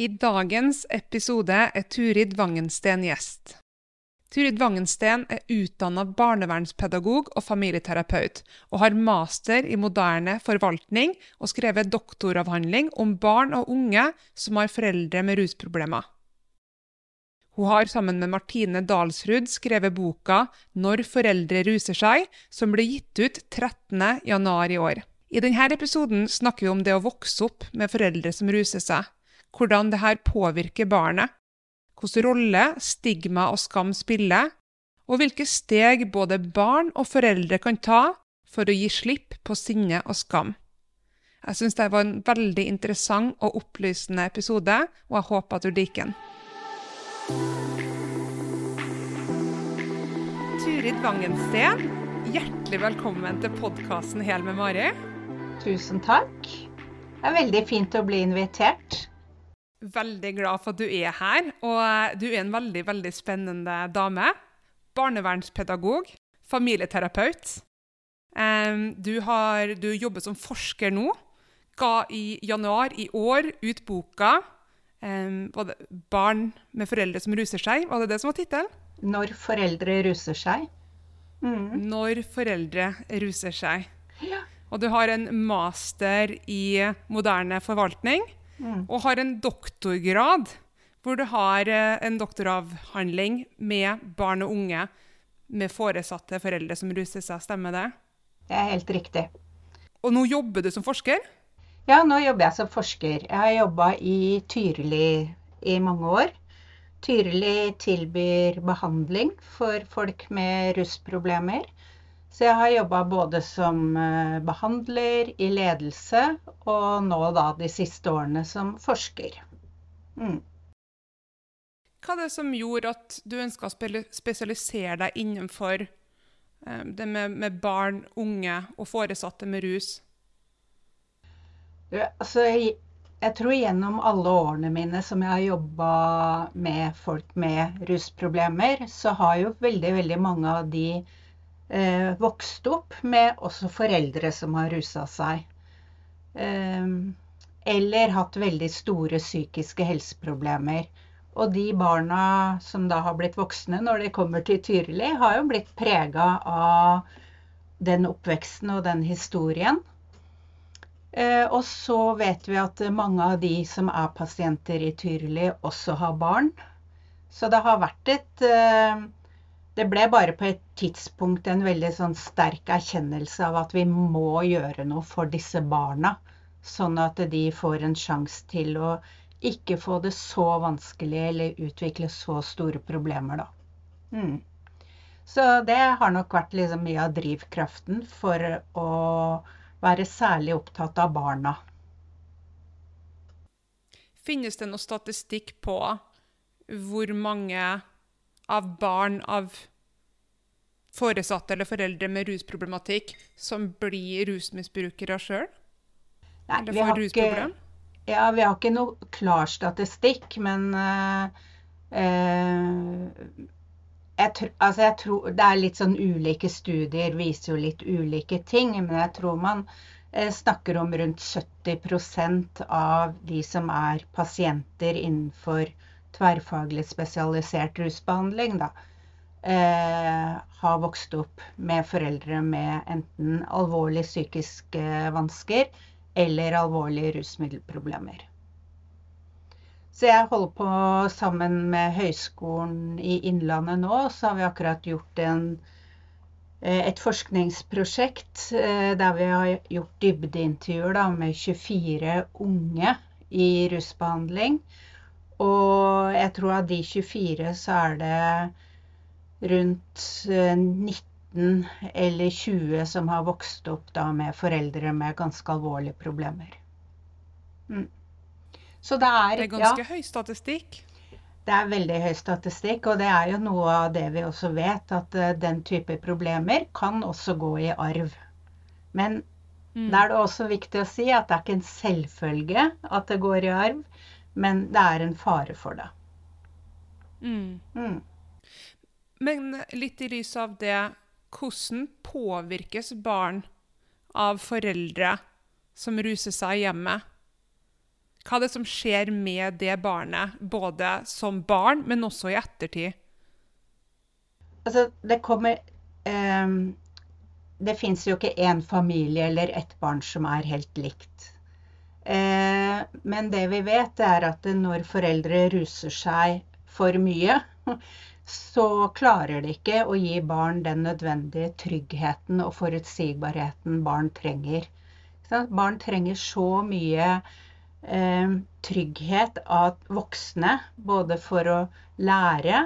I dagens episode er Turid Vangensten gjest. Turid Vangensten er utdanna barnevernspedagog og familieterapeut, og har master i moderne forvaltning og skrevet doktoravhandling om barn og unge som har foreldre med rusproblemer. Hun har sammen med Martine Dalsrud skrevet boka Når foreldre ruser seg, som ble gitt ut 13. januar i år. I denne episoden snakker vi om det å vokse opp med foreldre som ruser seg, hvordan dette påvirker barnet, hvilken rolle stigma og skam spiller, og hvilke steg både barn og foreldre kan ta for å gi slipp på sinne og skam. Jeg syns det var en veldig interessant og opplysende episode, og jeg håper at du liker den. Turid Vangensten, hjertelig velkommen til podkasten Hel med Mari. Tusen takk. Det er veldig fint å bli invitert. Veldig glad for at du er her, og du er en veldig, veldig spennende dame. Barnevernspedagog, familieterapeut. Du, har, du jobber som forsker nå. Ga i januar i år ut boka um, 'Barn med foreldre som ruser seg'. Var det det som var tittelen? 'Når foreldre ruser seg'. Mm. Når foreldre ruser seg. Ja. Og du har en master i moderne forvaltning. Mm. Og har en doktorgrad hvor du har eh, en doktoravhandling med barn og unge med foresatte foreldre som ruser seg. Stemmer det? Det er helt riktig. Og nå jobber du som forsker? Ja, nå jobber jeg som forsker. Jeg har jobba i Tyrili i mange år. Tyrili tilbyr behandling for folk med rusproblemer. Så jeg har jobba både som eh, behandler, i ledelse, og nå da de siste årene som forsker. Mm. Hva er det som gjorde at du ønska å spesialisere deg innenfor eh, det med, med, barn, unge og foresatte med rus? Ja, altså, jeg, jeg, tror gjennom alle årene mine som jeg har jobba med folk med rusproblemer, så har jo veldig, veldig mange av de eh, vokst opp med også foreldre som har rusa seg. Eh, eller hatt veldig store psykiske helseproblemer. Og de barna som da har blitt voksne når de kommer til Tyrili, har jo blitt prega av den oppveksten og den historien. Eh, og så vet vi at mange av de som er pasienter i Tyrili, også har barn. Så det har vært et eh, det ble bare på et tidspunkt en veldig sånn sterk erkjennelse av at vi må gjøre noe for disse barna. Sånn at de får en sjanse til å ikke få det så vanskelig eller utvikle så store problemer, da. Mm. Så det har nok vært liksom mye av drivkraften for å være særlig opptatt av barna. Finnes det noe statistikk på hvor mange av barn av foresatte eller foreldre med rusproblematikk som blir rusmisbrukere sjøl? Eller får rusproblem? Ja, vi har ikke noe klar statistikk, men uh, uh, jeg, altså jeg tror Det er litt sånn ulike studier, viser jo litt ulike ting. Men jeg tror man uh, snakker om rundt 70% av de som er pasienter innenfor tverrfaglig spesialisert rusbehandling, da, eh, har vokst opp med foreldre med enten alvorlige psykiske vansker eller alvorlige rusmiddelproblemer. Så jeg holder på sammen med Høgskolen i Innlandet nå. Så har vi akkurat gjort en, eh, et forskningsprosjekt eh, der vi har gjort dybdeintervjuer med 24 unge i rusbehandling. Og jeg tror av de 24 så er det rundt 19 eh, eller 20 som har vokst opp da med foreldre med ganske alvorlige problemer. Mm. Så det er Det er ganske ja, høy statistikk? Det er veldig høy statistikk, og det er jo noe av det vi også vet, at uh, den type problemer kan også gå i arv. Men mm. da er det også viktig å si at det er ikke en selvfølge at det går i arv. Men det er en fare for det. Mm. Mm. Men litt i lys av det, hvordan påvirkes barn av foreldre som ruser seg hjemme? Hva er det som skjer med det barnet, både som barn, men også i ettertid? Altså, det kommer eh, Det fins jo ikke én familie eller ett barn som er helt likt. Eh, men det vi vet, er at når foreldre ruser seg for mye, så klarer de ikke å gi barn den nødvendige tryggheten og forutsigbarheten barn trenger. Barn trenger så mye eh, trygghet av voksne, både for å lære,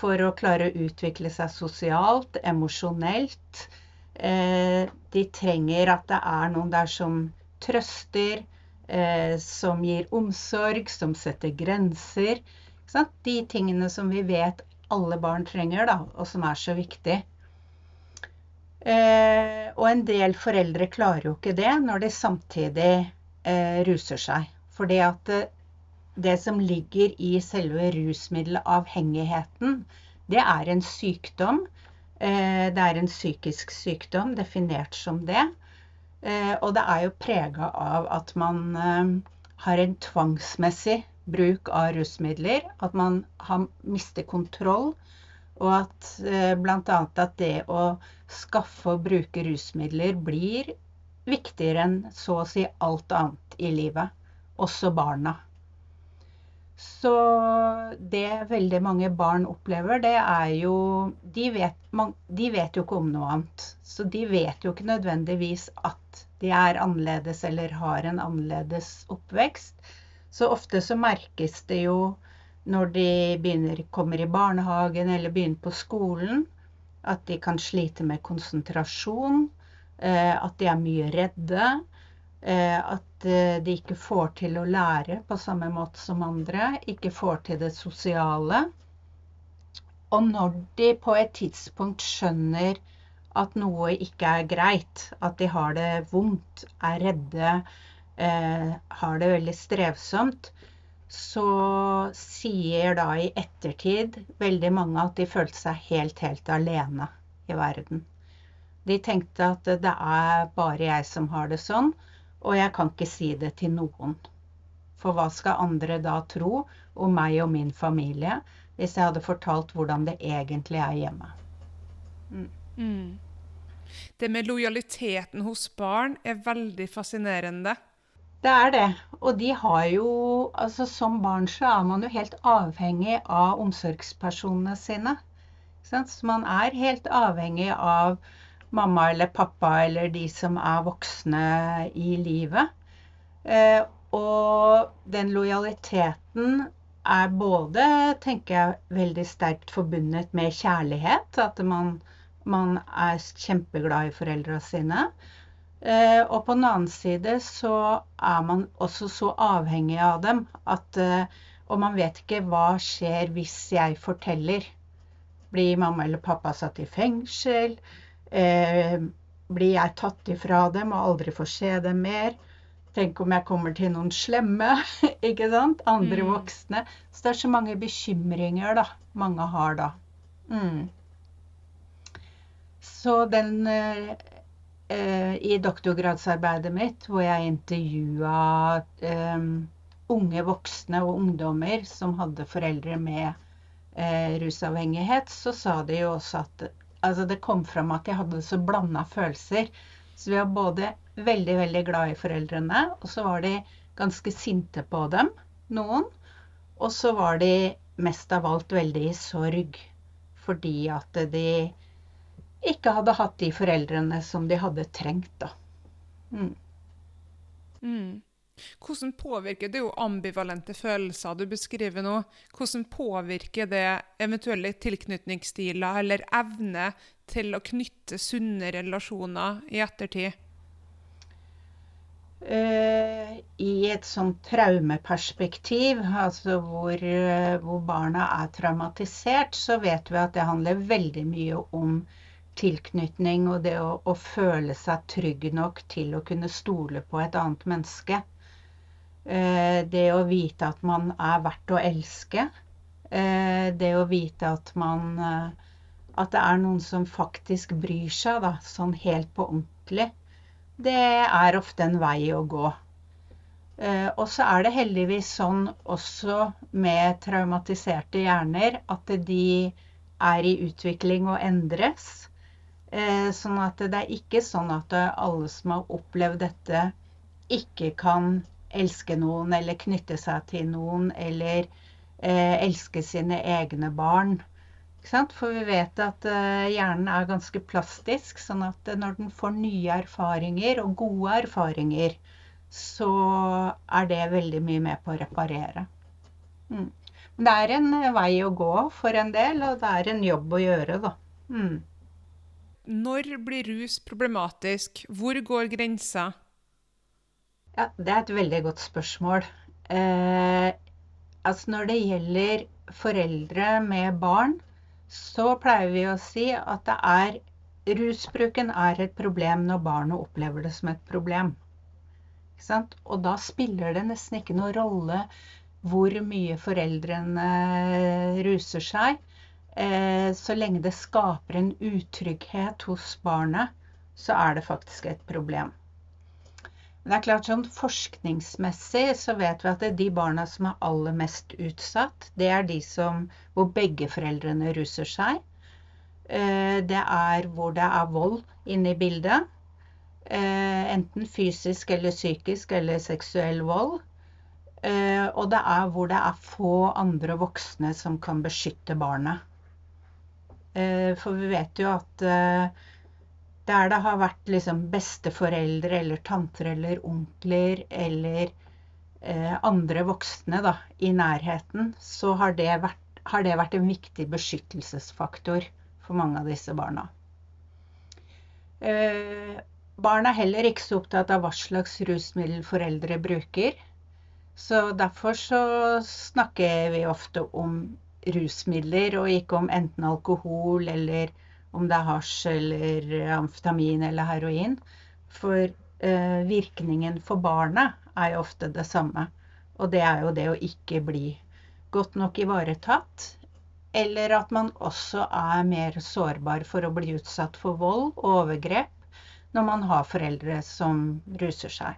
for å klare å utvikle seg sosialt, emosjonelt. Eh, de trenger at det er noen der som trøster, eh, som gir omsorg, som setter grenser. De tingene som vi vet alle barn trenger, da, og som er så viktig. Eh, og en del foreldre klarer jo ikke det når de samtidig eh, ruser seg. Fordi at det, det som ligger i selve rusmiddelavhengigheten, det er en sykdom. Eh, det er en psykisk sykdom, definert som det. Eh, og det er jo prega av at man eh, har en tvangsmessig bruk av rusmidler, at man har, mister kontroll, og at eh, bl.a. at det å skaffe og bruke rusmidler blir viktigere enn så å si alt annet i livet, også barna. Så det veldig mange barn opplever, det er jo de vet, de vet, jo ikke om noe annet. Så de vet jo ikke nødvendigvis at de er annerledes eller har en annerledes oppvekst. Så ofte så merkes det jo når de begynner, kommer i barnehagen eller begynner på skolen, at de kan slite med konsentrasjon, eh, at de er mye redde, eh, at eh, de ikke får til å lære på samme måte som andre, ikke får til det sosiale. Og når de på et tidspunkt skjønner at noe ikke er greit, at de har det vondt, er redde, eh, har det veldig strevsomt, så sier da i ettertid veldig mange at de følte seg helt, helt alene i verden. De tenkte at det er bare jeg som har det sånn, og jeg kan ikke si det til noen. For hva skal andre da tro om meg og min familie hvis jeg hadde fortalt hvordan det egentlig er hjemme? Mm. Mm. Det med lojaliteten hos barn er veldig fascinerende. Det er det. Og de har jo Altså som barn så er man jo helt avhengig av omsorgspersonene sine. Så man er helt avhengig av mamma eller pappa eller de som er voksne i livet. Eh, og den lojaliteten er både, tenker jeg, veldig sterkt forbundet med kjærlighet. At man, man er kjempeglad i foreldra sine. Eh, og på den annen side så er man også så avhengig av dem at eh, Og man vet ikke hva skjer hvis jeg forteller. Blir mamma eller pappa satt i fengsel? Eh, blir jeg tatt ifra dem og aldri får se dem mer? Tenk om jeg kommer til noen slemme, ikke sant? Andre mm. voksne. Så det er så mange bekymringer da, mange har da. Mm. Så den i doktorgradsarbeidet mitt, hvor jeg intervjua eh, unge voksne og ungdommer som hadde foreldre med eh, rusavhengighet, så sa de jo også at altså det kom fram at de hadde så blanda følelser. Så vi var både veldig, veldig glad i foreldrene, og så var de ganske sinte på dem, noen. Og så var de mest av alt veldig i sorg fordi at de ikke hadde hatt de foreldrene som de hadde trengt, da. Mm. Mm. Hvordan påvirker det jo ambivalente følelser du beskriver nå? Hvordan påvirker det eventuelle tilknytningsstiler eller evne til å knytte sunne relasjoner i ettertid? Uh, I et sånt traumeperspektiv, altså hvor, uh, hvor, barna er traumatisert, så vet vi at det handler veldig mye om tilknytning og det å, å, føle seg trygg nok til å kunne stole på et annet menneske. Eh, det å vite at man er verdt å elske. Eh, det å vite at man eh, At det er noen som faktisk bryr seg, da, sånn helt på ordentlig. Det er ofte en vei å gå. Og så er det heldigvis sånn også med traumatiserte hjerner at de er i utvikling og endres. Eh, sånn at det er ikke sånn at alle som har opplevd dette, ikke kan elske noen eller knytte seg til noen eller eh, elske sine egne barn. For vi vet at eh, hjernen er ganske plastisk, sånn at når den får nye erfaringer og gode erfaringer, så er det veldig mye med på å reparere. Mm. Men det er en uh, vei å gå for en del, og det er en jobb å gjøre, da. Mm. Når blir rus problematisk? Hvor går grensa? Ja, det er et veldig godt spørsmål. Eh, altså når det gjelder foreldre med barn, så pleier vi å si at det er Rusbruken er et problem når barnet opplever det som et problem. Og da spiller det nesten ikke noen rolle hvor mye foreldrene ruser seg. Eh, så lenge det skaper en utrygghet hos barnet, så er det faktisk et problem. Men det er klart sånn Forskningsmessig så vet vi at de barna som er aller mest utsatt, det er de som, hvor begge foreldrene ruser seg. Eh, det er hvor det er vold inne i bildet. Eh, enten fysisk eller psykisk eller seksuell vold. Og det er hvor det er få andre voksne som kan beskytte barnet. For vi vet jo at der det har vært liksom besteforeldre eller tanter eller onkler eller eh, andre voksne da, i nærheten, så har det, vært, har det, vært, en viktig beskyttelsesfaktor for mange av disse barna. Eh, barn er heller ikke så opptatt av hva slags rusmiddel foreldre bruker. Så derfor så snakker vi ofte om rusmidler, og ikke om enten alkohol eller om det er hasj eller amfetamin eller heroin. For eh, virkningen for barnet er jo ofte det samme. Og det er jo det å ikke bli godt nok ivaretatt. Eller at man også er mer sårbar for å bli utsatt for vold og overgrep når man har foreldre som ruser seg.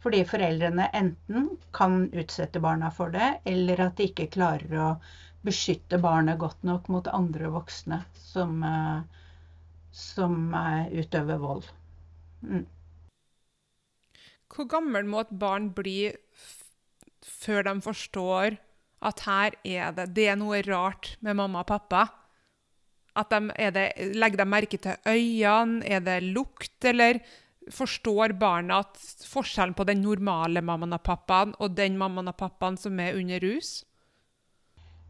Fordi foreldrene enten kan utsette barna for det, eller at de ikke klarer å beskytte barnet godt nok mot andre voksne som, eh, som utøver vold. Mm. Hvor gammel må et barn bli før de forstår at her er det, det er noe rart med mamma og pappa? At de, det, legger de merke til øynene? Er det lukt, eller forstår barna at forskjellen på den normale mammaen og pappaen og den mammaen og pappaen som er under rus?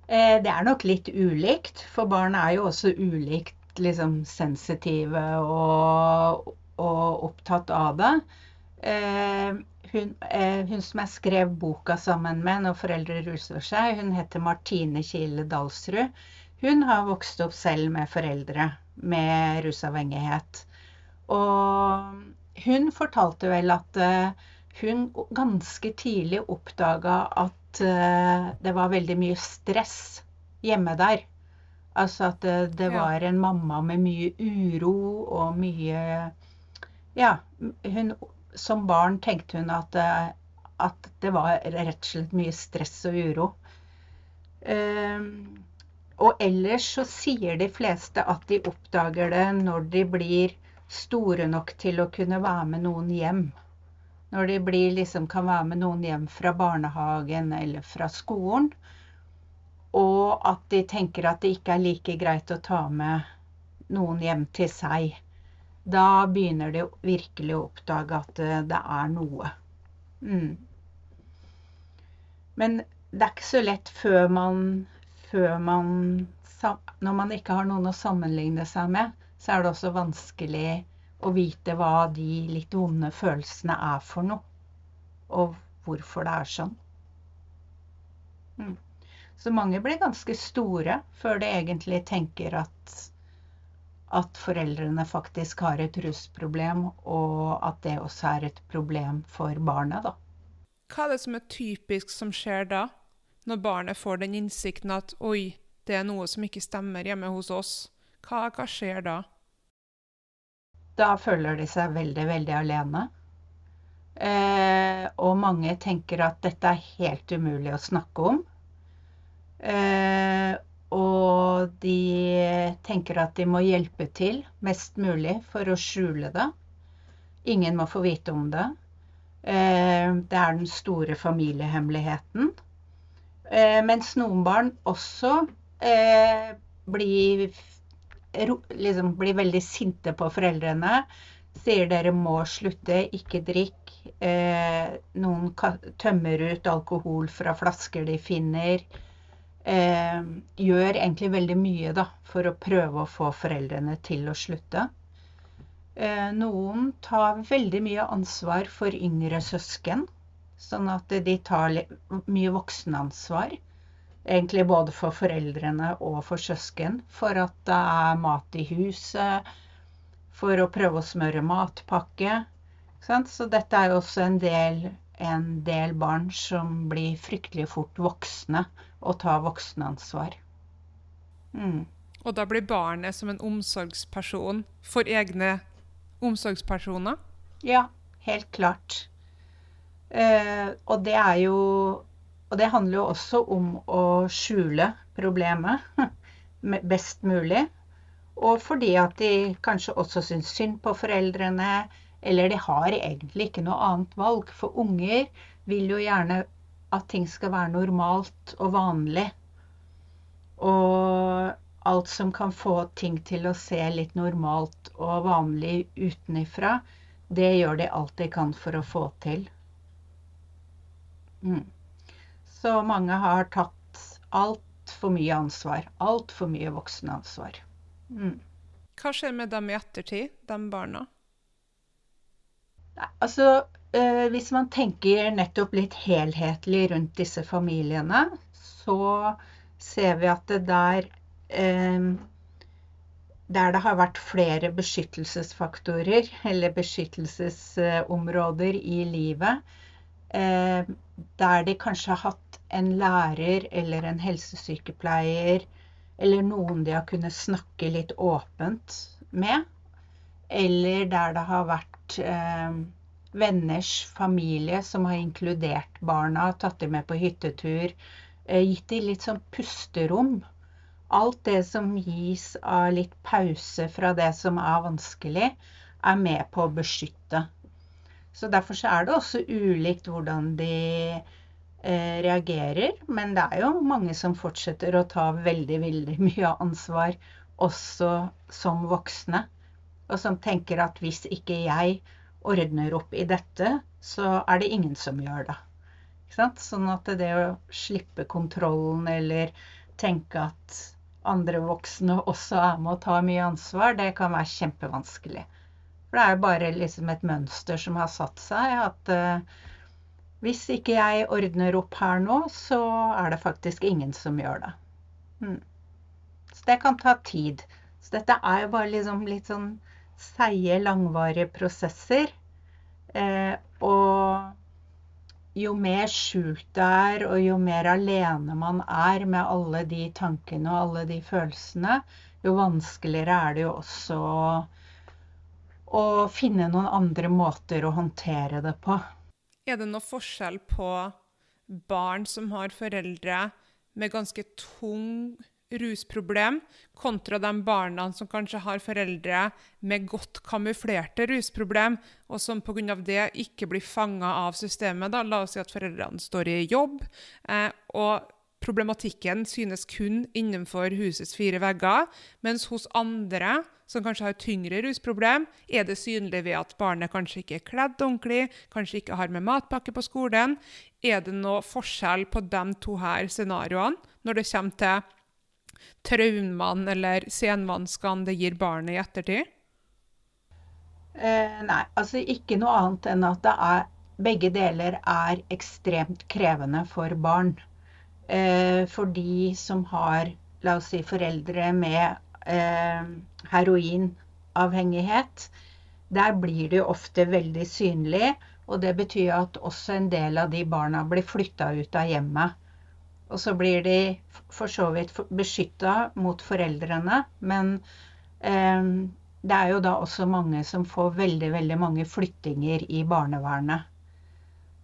Eh, det er nok litt ulikt, for barn er jo også ulikt liksom, sensitive og, og, opptatt av det. Eh, hun, eh, hun, som jeg skrev boka sammen med når foreldre ruser seg, hun heter Martine Kile Dalsrud. Hun har vokst opp selv med foreldre med rusavhengighet. Og hun fortalte vel at hun ganske tidlig oppdaga at uh, det var veldig mye stress hjemme der. Altså at det, det var en mamma med mye uro og mye Ja, hun Som barn tenkte hun at, uh, at det var rett og slett mye stress og uro. Um, og ellers så sier de fleste at de oppdager det når de blir store nok til å kunne være med noen hjem. Når de blir, liksom, kan være med noen hjem fra barnehagen eller fra skolen. Og at de tenker at det ikke er like greit å ta med noen hjem til seg. Da begynner de virkelig å oppdage at det, det er noe. Mm. Men det er ikke så lett før man, før man Når man ikke har noen å sammenligne seg med, så er det også vanskelig å vite hva de litt vonde følelsene er for noe, og hvorfor det er sånn. Mm. Så mange blir ganske store før de egentlig tenker at, at foreldrene faktisk har et rusproblem, og at det også er et problem for barnet, da. Hva er det som er typisk som skjer da, når barnet får den innsikten at oi, det er noe som ikke stemmer hjemme hos oss? Hva, hva skjer da? Da føler de seg veldig, veldig alene. Eh, og mange tenker at dette er helt umulig å snakke om. Eh, og de tenker at de må hjelpe til mest mulig for å skjule det. Ingen må få vite om det. Eh, det er den store familiehemmeligheten. Eh, mens noen barn også eh, blir, liksom, blir veldig sinte på foreldrene. Sier dere må slutte, ikke drikk. Eh, noen tømmer ut alkohol fra flasker de finner. Eh, gjør egentlig veldig mye da, for å prøve å få foreldrene til å slutte. Eh, noen tar veldig mye ansvar for yngre søsken. Sånn at de tar mye voksenansvar. Egentlig både for foreldrene og for søsken. For at det er mat i huset. For å prøve å smøre matpakke. Så dette er jo også en del, en del barn som blir fryktelig fort voksne og tar voksenansvar. Mm. Og da blir barnet som en omsorgsperson for egne omsorgspersoner? Ja, helt klart. Eh, og det er jo Og det handler jo også om å skjule problemet best mulig. Og fordi at de kanskje også syns synd på foreldrene, eller de har egentlig ikke noe annet valg. For unger vil jo gjerne at ting skal være normalt og vanlig. Og alt som kan få ting til å se litt normalt og vanlig utenifra, det gjør de alt de kan for å få til. Mm. Så mange har tatt altfor mye ansvar. Altfor mye voksenansvar. Mm. Hva skjer med dem i ettertid, de barna? Altså, eh, hvis man tenker nettopp litt helhetlig rundt disse familiene, så ser vi at det der eh, der det har vært flere beskyttelsesfaktorer eller beskyttelsesområder i livet, eh, der de kanskje har hatt en lærer eller en helsesykepleier eller noen de har kunnet snakke litt åpent med, eller der det har vært eh, venners familie som har inkludert barna, tatt dem med på hyttetur, eh, gitt dem litt sånn pusterom. Alt det som gis av litt pause fra det som er vanskelig, er med på å beskytte. Så Derfor så er det også ulikt hvordan de reagerer. Men det er jo mange som fortsetter å ta veldig, veldig mye ansvar, også som voksne. Og som tenker at hvis ikke jeg ordner opp i dette, så er det ingen som gjør det. Sånn at det å slippe kontrollen eller tenke at andre voksne også er med å ta mye ansvar, det kan være kjempevanskelig. For det er bare liksom et mønster som har satt seg, at uh, hvis ikke jeg ordner opp her nå, så er det faktisk ingen som gjør det. Hmm. Så det kan ta tid. Så dette er jo bare liksom litt sånn seige, langvarige prosesser. Eh, og jo mer skjult det er, og jo mer alene man er med alle de tankene og alle de følelsene, jo vanskeligere er det jo også å, å finne noen andre måter å håndtere det på. Er det noe forskjell på barn som har foreldre med ganske tung rusproblem, kontra de barna som kanskje har foreldre med godt kamuflerte rusproblem, og som pga. det ikke blir fanga av systemet. Da. La oss si at foreldrene står i jobb, eh, og problematikken synes kun innenfor husets fire vegger, mens hos andre som kanskje har tyngre rusproblem, er det synlig ved at barnet kanskje ikke er kledd ordentlig, kanskje ikke har med matpakke på skolen. Er det noe forskjell på de to her scenarioene når det kommer til traumene eller senvanskene det gir barnet i ettertid? Eh, nei, altså ikke noe annet enn at er, begge deler er ekstremt krevende for barn. Eh, for de som har, la oss si, foreldre med eh, heroinavhengighet, der blir det jo ofte veldig synlig. Og det betyr at også en del av de barna blir flytta ut av hjemmet. Og så blir de for så vidt beskytta mot foreldrene, men eh, det er jo da også mange som får veldig, veldig mange flyttinger i barnevernet.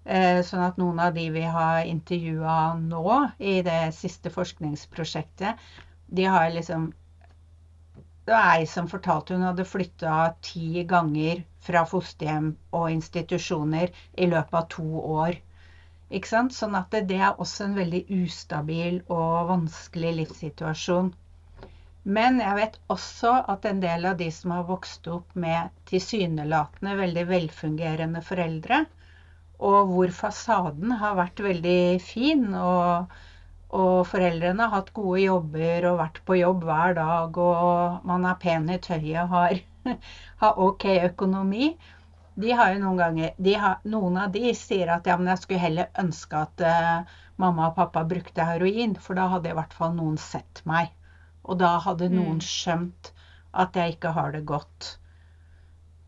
Eh, sånn at noen av de vi har intervjua nå i det siste forskningsprosjektet, de har liksom Det var ei som fortalte hun hadde flytta ti ganger fra fosterhjem og institusjoner i løpet av to år. Ikke sant? Sånn at det, det er også en veldig ustabil og vanskelig livssituasjon. Men jeg vet også at en del av de som har vokst opp med tilsynelatende veldig velfungerende foreldre, og hvor fasaden har vært veldig fin, og, og, foreldrene har hatt gode jobber og vært på jobb hver dag, og man er pen i tøyet, har, har ok økonomi, de har jo noen ganger har, Noen av de sier at ja, men jeg skulle heller ønske at uh, mamma og pappa brukte heroin, for da hadde i hvert fall noen sett meg. Og da hadde noen mm. skjønt at jeg ikke har det godt.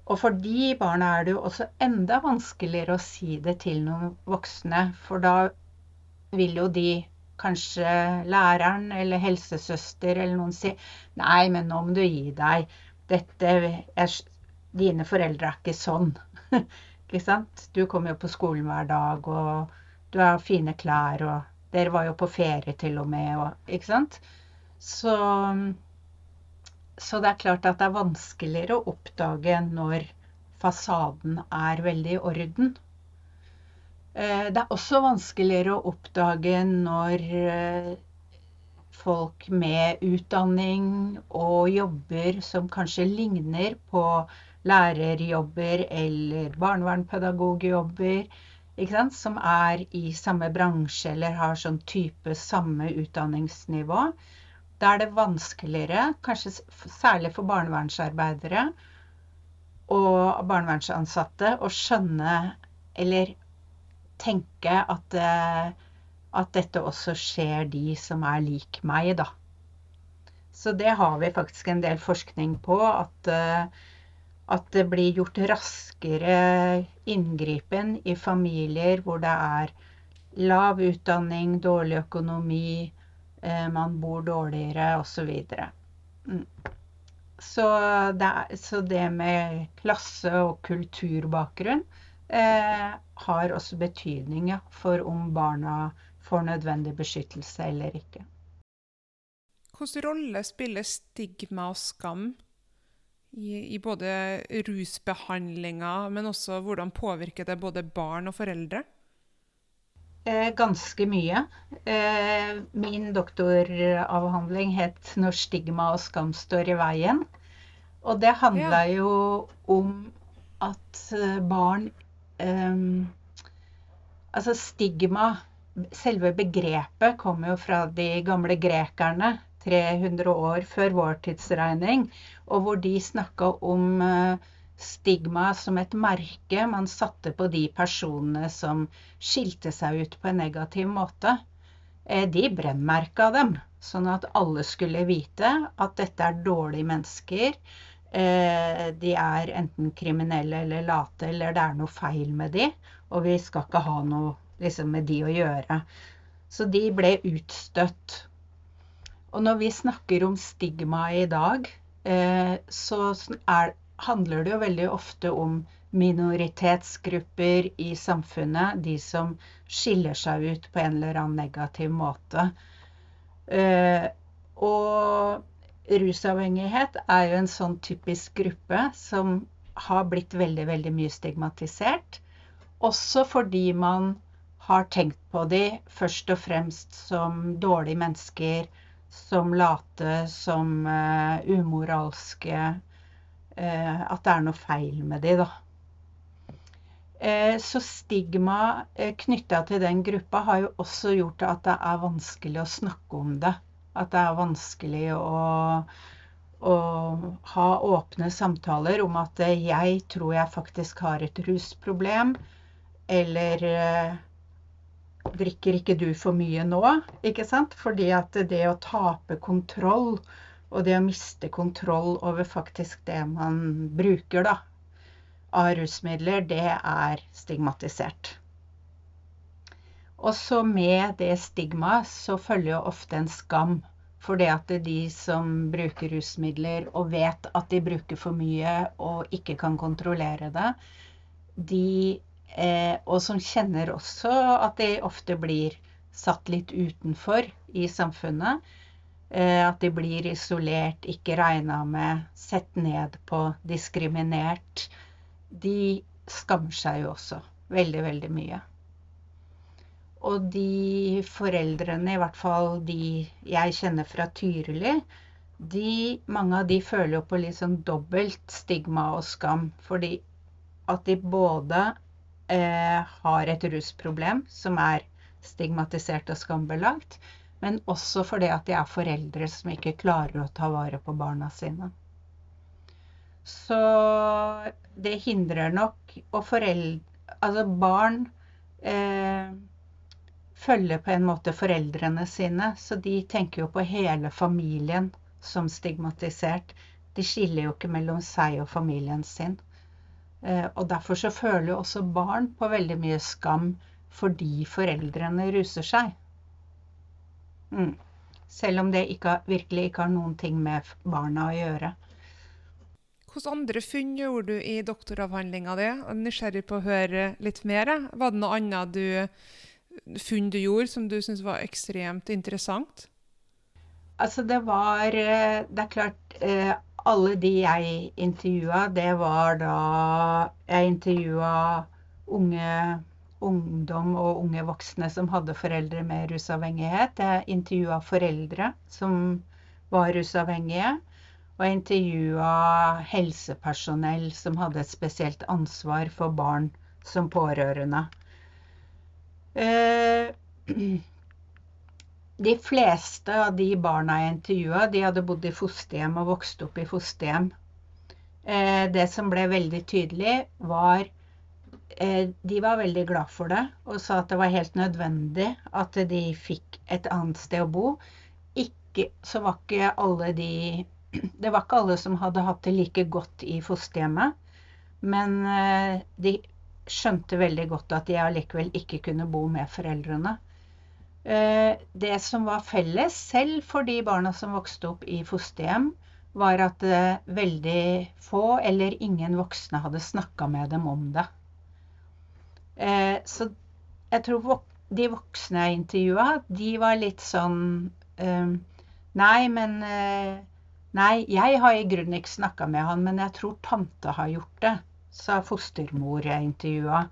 Og for de barna er det jo også enda vanskeligere å si det til noen voksne, for da vil jo de kanskje læreren eller helsesøster eller noen si Nei, men nå må du gi deg. Dette er, Dine foreldre er ikke sånn. ikke sant? Du kommer jo på skolen hver dag, og du har fine klær, og dere var jo på ferie til og med, og Ikke sant? Så, så det er klart at det er vanskeligere å oppdage når fasaden er veldig i orden. Eh, det er også vanskeligere å oppdage når eh, folk med utdanning og jobber som kanskje ligner på lærerjobber eller barnevernpedagogjobber, som er i samme bransje eller har sånn type samme utdanningsnivå. Da er det vanskeligere, kanskje særlig for barnevernsarbeidere og barnevernsansatte, å skjønne eller tenke at, eh, at dette også skjer de som er lik meg, da. Så det har vi faktisk en del forskning på. At, eh, at det blir gjort raskere inngripen i familier hvor det er lav utdanning, dårlig økonomi, Eh, man bor dårligere osv. Mm. Så, det så det med klasse- og kulturbakgrunn har også betydning for om barna får nødvendig beskyttelse eller ikke. Hvilken rolle spiller stigma og skam i, i både rusbehandlinga, men også hvordan påvirker det både barn og foreldre? Eh, ganske mye. Eh, min doktoravhandling het 'Når stigma og skam står i veien'. Og det handla ja. jo om at eh, barn Altså stigma, selve begrepet, kommer jo fra de gamle grekerne 300 år før vår tidsregning, og hvor de snakka om uh, stigma som et merke man satte på de personene som skilte seg ut på en negativ måte. Eh, de brennmerka dem, sånn at alle skulle vite at dette er dårlige mennesker. Eh, de er enten kriminelle eller late, eller det er noe feil med de, og vi skal ikke ha noe liksom, med de å gjøre. Så de ble utstøtt. Og når vi snakker om stigma i dag, eh, så er handler det jo veldig ofte om minoritetsgrupper i samfunnet. De som skiller seg ut på en eller annen negativ måte. Uh, og rusavhengighet er jo en sånn typisk gruppe som har blitt veldig, veldig mye stigmatisert. Også fordi man har tenkt på de først og fremst som dårlige mennesker, som late, som uh, umoralske uh, at det er noe feil med de, da. Eh, så stigma knytta til den gruppa har jo også gjort at det er vanskelig å snakke om det. At det er vanskelig å, å ha åpne samtaler om at jeg tror jeg faktisk har et rusproblem, eller drikker ikke du for mye nå? Ikke sant? Fordi at det å tape kontroll og det å miste kontroll over faktisk det man bruker da, av rusmidler, det er stigmatisert. Også med det stigmaet så følger jo ofte en skam. For det at det er de som bruker rusmidler og vet at de bruker for mye og ikke kan kontrollere det, de eh, og som kjenner også at de ofte blir satt litt utenfor i samfunnet. Eh, at de blir isolert, ikke regna med, sett ned på, diskriminert. De skammer seg jo også veldig, veldig mye. Og de foreldrene, i hvert fall de jeg kjenner fra Tyrili, de, mange av de føler jo på litt sånn dobbelt stigma og skam. Fordi at de både eh, har et rusproblem som er stigmatisert og skambelagt, men også fordi at de er foreldre som ikke klarer å ta vare på barna sine. Så det hindrer nok Og foreldre Altså barn eh, følger på en måte foreldrene sine, så de tenker jo på hele familien som stigmatisert. De skiller jo ikke mellom seg og familien sin. Eh, og derfor så føler jo også barn på veldig mye skam fordi foreldrene ruser seg. Mm. Selv om det ikke, virkelig ikke har noen ting med barna å gjøre. Hvilke andre funn gjorde du i doktoravhandlinga di? Nysgjerrig på å høre litt mer. Var det noe annet du, funn du gjorde som du syntes var ekstremt interessant? Altså, det var eh, Det er klart eh, Alle de jeg intervjua, det var da Jeg intervjua unge ungdom og unge voksne som hadde foreldre med rusavhengighet. Jeg intervjua foreldre som var rusavhengige. Og jeg intervjua helsepersonell som hadde et spesielt ansvar for barn som pårørende. Eh, De fleste av de barna jeg intervjua, de hadde bodd i fosterhjem og vokst opp i fosterhjem. Eh, det som ble veldig tydelig, var eh, De var veldig glad for det og sa at det var helt nødvendig at de fikk et annet sted å bo. Ikke, så var ikke alle de Det var ikke alle som hadde hatt det like godt i fosterhjemmet. Men de skjønte veldig godt at de allikevel ikke kunne bo med foreldrene. Eh, det som var felles, selv for de barna som vokste opp i fosterhjem, var at eh, veldig få eller ingen voksne hadde snakka med dem om det. Eh, så jeg tror de voksne jeg intervjua, de var litt sånn Nei, men Nei, jeg har i grunnen ikke snakka med han, men jeg tror tante har gjort det, sa fostermor jeg intervjua.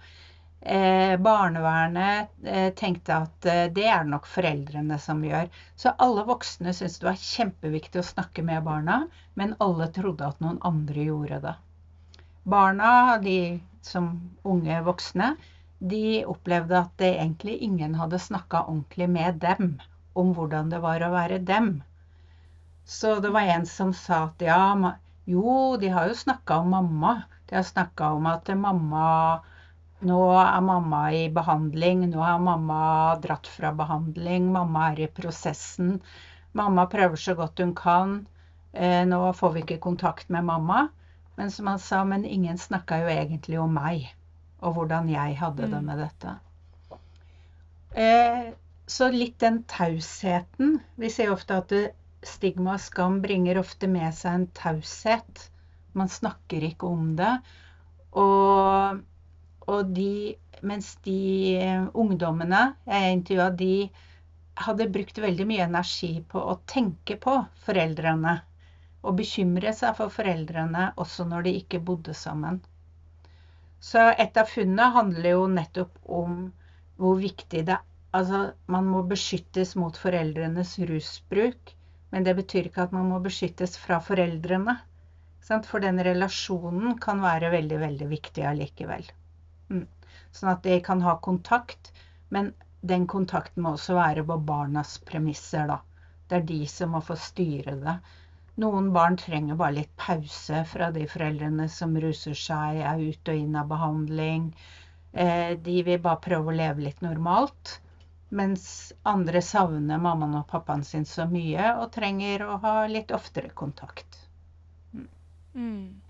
Eh, barnevernet eh, tenkte at eh, det er det nok foreldrene som gjør. Så alle voksne syntes det var kjempeviktig å snakke med barna, men alle trodde at noen andre gjorde det. Barna, de som unge voksne, de opplevde at det egentlig ingen hadde snakka ordentlig med dem om hvordan det var å være dem. Så det var en som sa at ja, jo, de har jo snakka om mamma. De har snakka om at mamma nå er mamma i behandling, nå har mamma dratt fra behandling, mamma er i prosessen. Mamma prøver så godt hun kan. Eh, nå får vi ikke kontakt med mamma. Men som han sa, men ingen snakka jo egentlig om meg og hvordan jeg hadde det mm. med dette. Eh, så litt den tausheten Vi ser ofte at stigma og skam bringer ofte med seg en taushet. Man snakker ikke om det. Og og de, mens de eh, ungdommene jeg intervjua, de hadde brukt veldig mye energi på å tenke på foreldrene. Og bekymre seg for foreldrene også når de ikke bodde sammen. Så et av funnene handler jo nettopp om hvor viktig det er Altså, man må beskyttes mot foreldrenes rusbruk. Men det betyr ikke at man må beskyttes fra foreldrene. For den relasjonen kan være veldig, veldig viktig allikevel. Mm. Sånn at de kan ha kontakt, men den kontakten må også være på barnas premisser, da. Det er de som må få styre det. Noen barn trenger bare litt pause fra de foreldrene som ruser seg, er ute og inn av behandling. Eh, de vil bare prøve å leve litt normalt. Mens andre savner mammaen og pappaen sin så mye og trenger å ha litt oftere kontakt. Mm.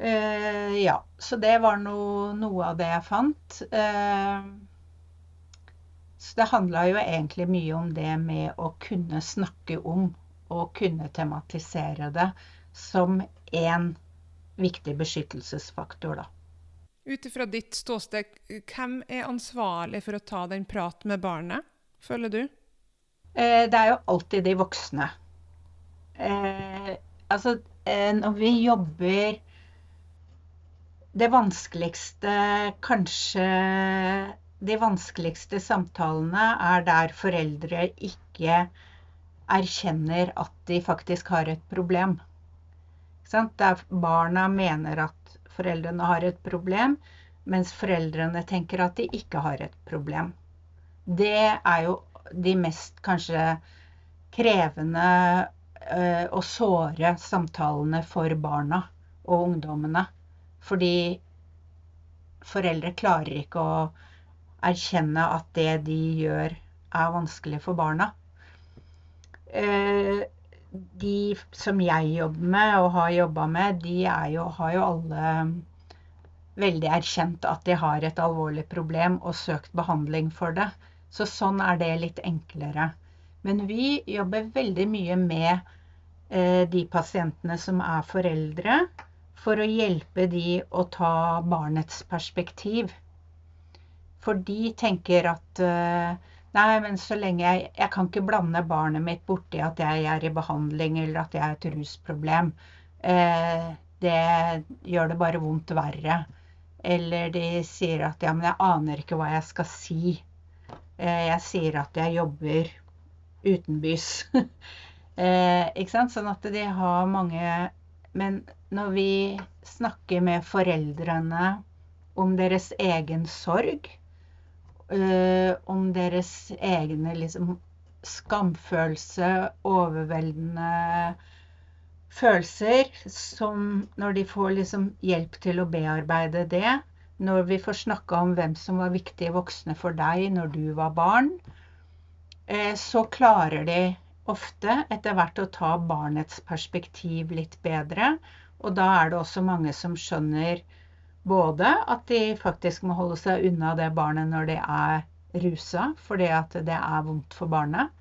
Uh, ja, så det var no, noe av det jeg fant. Uh, så det handla jo egentlig mye om det med å kunne snakke om og kunne tematisere det som én viktig beskyttelsesfaktor, da. Ut ifra ditt ståsted, hvem er ansvarlig for å ta den praten med barnet, føler du? Uh, det er jo alltid de voksne. Altså, når vi jobber Det vanskeligste, kanskje De vanskeligste samtalene er der foreldre ikke erkjenner at de faktisk har et problem. Der barna mener at foreldrene har et problem, mens foreldrene tenker at de ikke har et problem. Det er jo de mest kanskje krevende uh, og såre samtalene for barna og ungdommene. Fordi foreldre klarer ikke å erkjenne at det de gjør, er vanskelig for barna. Uh, de som jeg jobber med og har jobba med, de jo, har jo alle veldig erkjent at de har et alvorlig problem og søkt behandling for det. Så sånn er det litt enklere. Men vi jobber veldig mye med eh, de pasientene som er foreldre, for å hjelpe de å ta barnets perspektiv. For de tenker at eh, Nei, men så lenge jeg Jeg kan ikke blande barnet mitt borti at jeg er i behandling eller at jeg har et rusproblem. Eh, det gjør det bare vondt verre. Eller de sier at ja, men jeg aner ikke hva jeg skal si. Eh, jeg sier at jeg jobber utenbys. eh, ikke sant? Sånn at de har mange Men når vi snakker med foreldrene om deres egen sorg, eh, om deres egne liksom, skamfølelse, overveldende følelser, som når de får liksom, hjelp til å bearbeide det, når vi får snakka om hvem som var viktige voksne for deg når du var barn, så klarer de ofte etter hvert å ta barnets perspektiv litt bedre. Og da er det også mange som skjønner både at de faktisk må holde seg unna det barnet når de er rusa, fordi at det er vondt for barnet.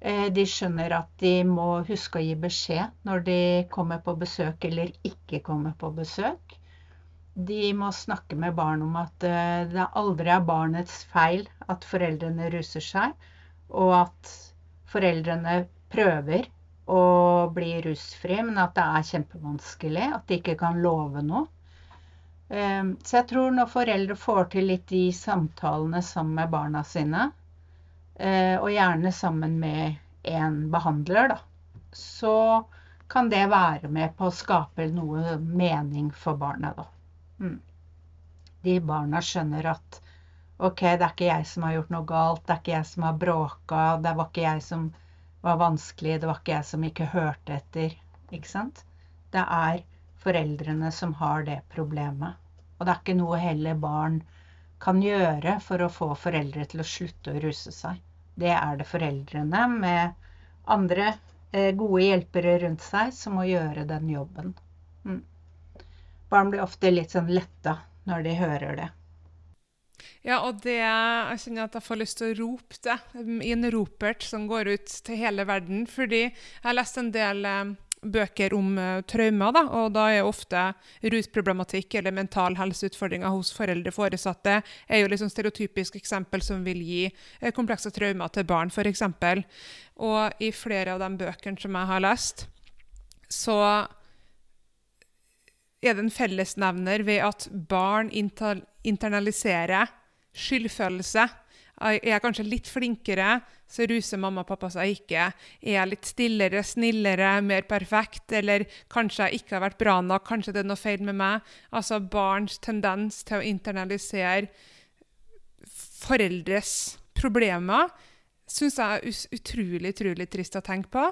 Eh, de skjønner at de må huske å gi beskjed når de kommer på besøk eller ikke kommer på besøk. De må snakke med barn om at eh, det aldri er barnets feil at foreldrene ruser seg, og at foreldrene prøver å bli rusfri, men at det er kjempevanskelig, at de ikke kan love noe. Ehm, så jeg tror når foreldre får til litt de samtalene sammen med barna sine, eh, og gjerne sammen med en behandler, da, så kan det være med på å skape noe mening for barna, da. Mm. De barna skjønner at OK, det er ikke jeg som har gjort noe galt, det er ikke jeg som har bråka, det var ikke jeg som var vanskelig, det var ikke jeg som ikke hørte etter. Ikke sant? Det er foreldrene som har det problemet. Og det er ikke noe heller barn kan gjøre for å få foreldre til å slutte å ruse seg. Det er det foreldrene med andre eh, gode hjelpere rundt seg som må gjøre den jobben. Mm. Barn blir ofte litt sånn letta når de hører det. Ja, og det Jeg kjenner at jeg får lyst til å rope det i en ropert som går ut til hele verden. Fordi jeg har lest en del eh, bøker om uh, traumer, da, og da er ofte rusproblematikk eller mental helseutfordringer hos foreldre foresatte er jo liksom stereotypisk eksempel som vil gi uh, komplekse traumer til barn, f.eks. Og i flere av de bøkene som jeg har lest, så er det en fellesnevner ved at barn internaliserer skyldfølelse er jeg kanskje litt flinkere, så ruser mamma og pappa seg ikke. Er jeg litt stillere, snillere, mer perfekt, eller kanskje jeg ikke har vært bra nok, kanskje det er noe feil med meg? Altså barns tendens til å internalisere foreldres problemer syns jeg er utrolig, utrolig trist å tenke på.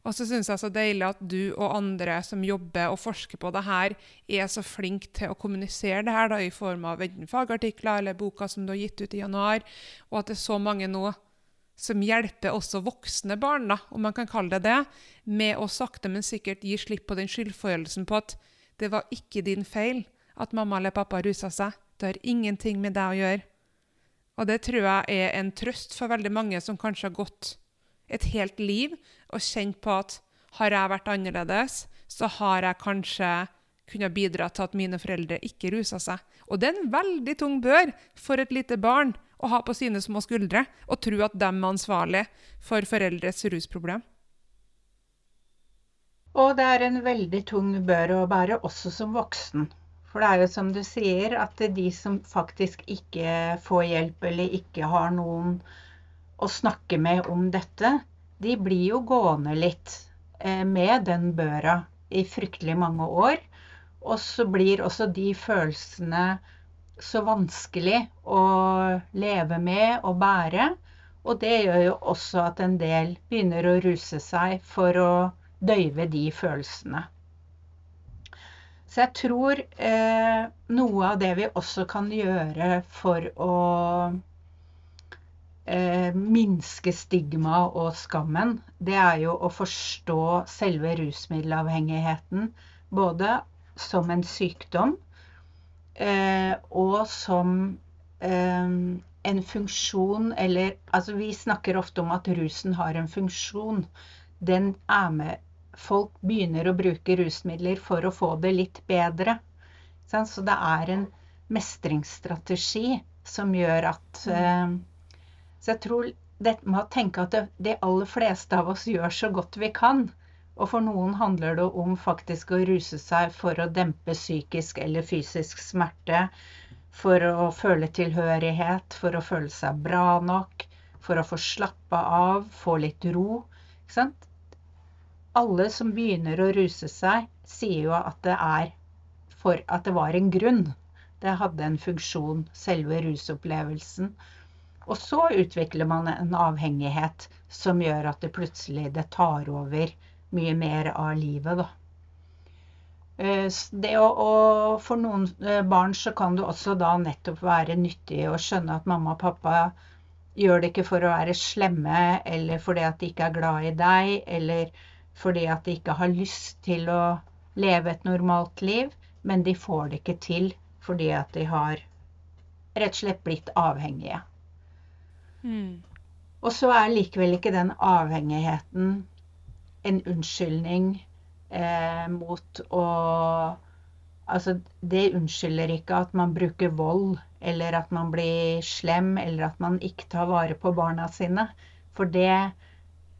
Og så syns jeg så deilig at du og andre som jobber og forsker på det her, er så flinke til å kommunisere det her da, i form av enten fagartikler eller boka som du har gitt ut i januar, og at det er så mange nå som hjelper også voksne barn, da, om man kan kalle det det, med å sakte, men sikkert gi slipp på den skyldfølelsen på at det var ikke din feil at mamma eller pappa rusa seg. Det har ingenting med deg å gjøre. Og det tror jeg er en trøst for veldig mange som kanskje har gått et helt liv og kjent på at har jeg vært annerledes, så har jeg kanskje kunne bidra til at mine foreldre ikke rusa seg. Og det er en veldig tung bør for et lite barn å ha på sine små skuldre og tro at de er ansvarlig for foreldres rusproblem. Og det er en veldig tung bør å bære også som voksen. For det er jo som du sier, at de som faktisk ikke får hjelp eller ikke har noen å snakke med om dette, de blir jo gående litt eh, med den børa i fryktelig mange år. Og så blir også de følelsene så vanskelig å leve med og bære. Og det gjør jo også at en del begynner å ruse seg for å døyve de følelsene. Så jeg tror eh, noe av det vi også kan gjøre for å eh, minske stigma og skammen, det er jo å forstå selve rusmiddelavhengigheten både som en sykdom eh, og som eh, en funksjon eller Altså, vi snakker ofte om at rusen har en funksjon. Den er med folk begynner å bruke rusmidler for å få det litt bedre. Så det er en mestringsstrategi som gjør at mm. eh, Så jeg tror dette med å tenke at de aller fleste av oss gjør så godt vi kan. Og for noen handler det om faktisk å ruse seg for å dempe psykisk eller fysisk smerte. For å føle tilhørighet, for å føle seg bra nok, for å få slappe av, få litt ro. Ikke sant? alle som begynner å ruse seg, sier jo at det er for at det var en grunn. Det hadde en funksjon, selve rusopplevelsen. Og så utvikler man en avhengighet som gjør at det plutselig det tar over mye mer av livet, da. Eh, å, og for noen eh, barn så kan det også da nettopp være nyttig å skjønne at mamma og pappa gjør det ikke for å være slemme, eller fordi at de ikke er glad i deg, eller fordi at de ikke har lyst til å leve et normalt liv, men de får det ikke til fordi at de har rett og slett blitt avhengige. Mm. Og så er likevel ikke den avhengigheten en unnskyldning eh, mot å Altså, det unnskylder ikke at man bruker vold, eller at man blir slem, eller at man ikke tar vare på barna sine. For det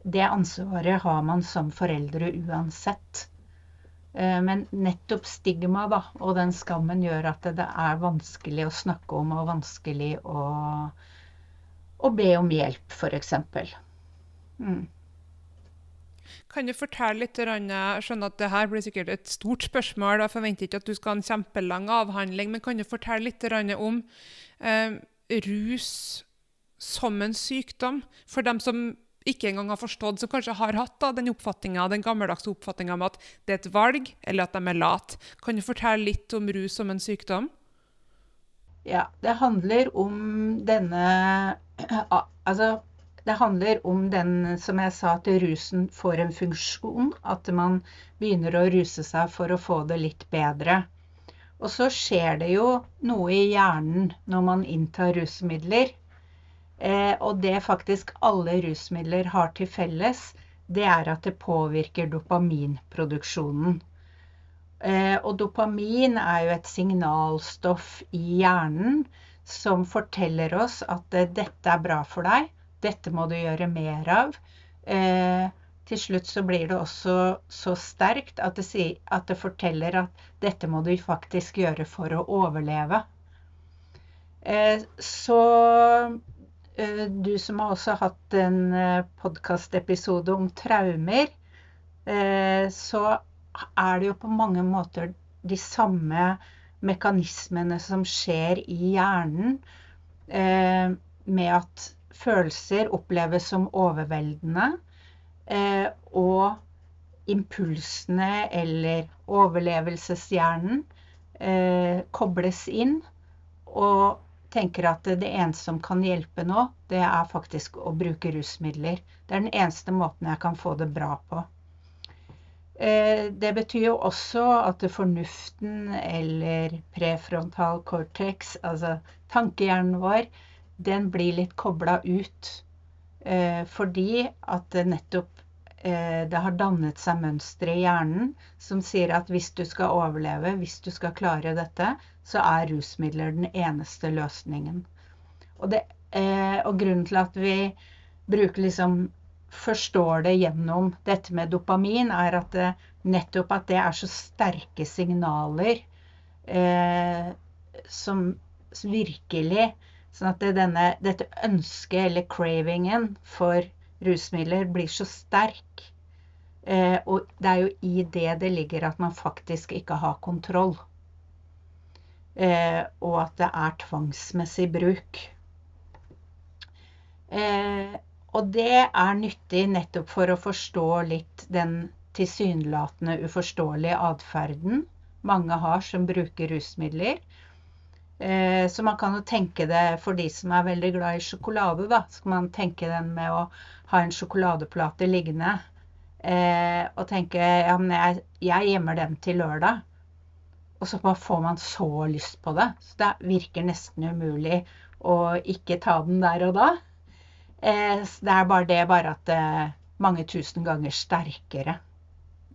det ansvaret har man som foreldre uansett. Eh, men nettopp stigma da, og den skammen gjør at det er vanskelig å snakke om og vanskelig å, å be om hjelp, f.eks. Mm. Kan du fortelle litt, Jeg skjønner at det her blir sikkert et stort spørsmål. Jeg forventer ikke at du skal ha en kjempelang avhandling, men kan du fortelle litt om eh, rus som en sykdom? For dem som ikke engang har forstått, som kanskje har hatt da, den den gammeldagse oppfatninga om at det er et valg, eller at de er late. Kan du fortelle litt om rus som en sykdom? Ja, det handler om denne Altså, det handler om den, som jeg sa, at rusen får en funksjon. At man begynner å ruse seg for å få det litt bedre. Og så skjer det jo noe i hjernen når man inntar rusmidler. Eh, og det faktisk alle rusmidler har til felles, det er at det påvirker dopaminproduksjonen. Eh, og dopamin er jo et signalstoff i hjernen som forteller oss at eh, dette er bra for deg, dette må du gjøre mer av. til slutt så blir det også så sterkt at det, sier, at det forteller at dette må du faktisk gjøre for å overleve. så Eh, du som har også hatt en eh, podkastepisode om traumer, eh, så er det jo på mange måter de samme mekanismene som skjer i hjernen, med at følelser oppleves som overveldende, og impulsene eller overlevelseshjernen kobles inn. og tenker at det eneste som kan hjelpe nå, det er faktisk å bruke rusmidler. Det er den eneste måten jeg kan få det bra på. Eh, det betyr jo også at fornuften eller prefrontal cortex, altså tankehjernen vår, den blir litt kobla ut. Eh, fordi at det nettopp eh, det har dannet seg mønstre i hjernen som sier at hvis du skal overleve, hvis du skal klare dette, så er rusmidler den eneste løsningen. Og, det, og grunnen til at vi bruker liksom forstår det gjennom dette med dopamin, er at det, nettopp at det er så sterke signaler eh, som, som, virkelig Sånn at det denne, dette ønsket eller cravingen for rusmidler blir så sterk. Eh, og det er jo i det det ligger at man faktisk ikke har kontroll. Eh, og at det er tvangsmessig bruk. Eh, og det er nyttig nettopp for å forstå litt den tilsynelatende uforståelige atferden mange har som bruker rusmidler. Eh, så man kan jo tenke det for de som er veldig glad i sjokolade, da. Så kan man tenke den med å ha en sjokoladeplate liggende. Eh, og tenke ja, men jeg gjemmer den til lørdag. Og så får man så lyst på det. Så det virker nesten umulig å ikke ta den der og da. Eh, det er bare det bare at er mange tusen ganger sterkere.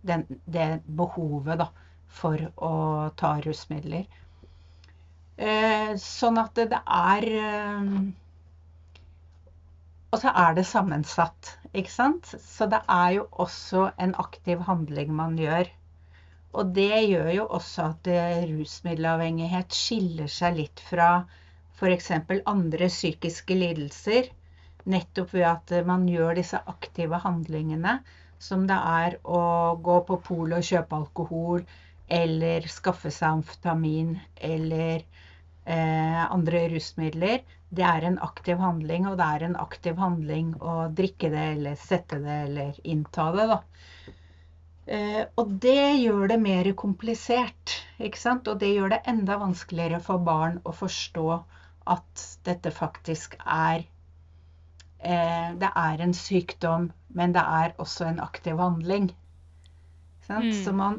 Den, det behovet da, for å ta rusmidler. Eh, sånn at det, er eh, Og så er det sammensatt, ikke sant? Så det er jo også en aktiv handling man gjør. Og det gjør jo også at rusmiddelavhengighet skiller seg litt fra f.eks. andre psykiske lidelser. Nettopp ved at man gjør disse aktive handlingene, som det er å gå på polet og kjøpe alkohol, eller skaffe seg amfetamin, eller eh, andre rusmidler, det er en aktiv handling, og det er en aktiv handling å drikke det eller sette det eller innta det. da. Eh, og det gjør det mer komplisert. ikke sant? Og det gjør det enda vanskeligere for barn å forstå at dette faktisk er Det er en sykdom, men det er også en aktiv handling. Mm. Så man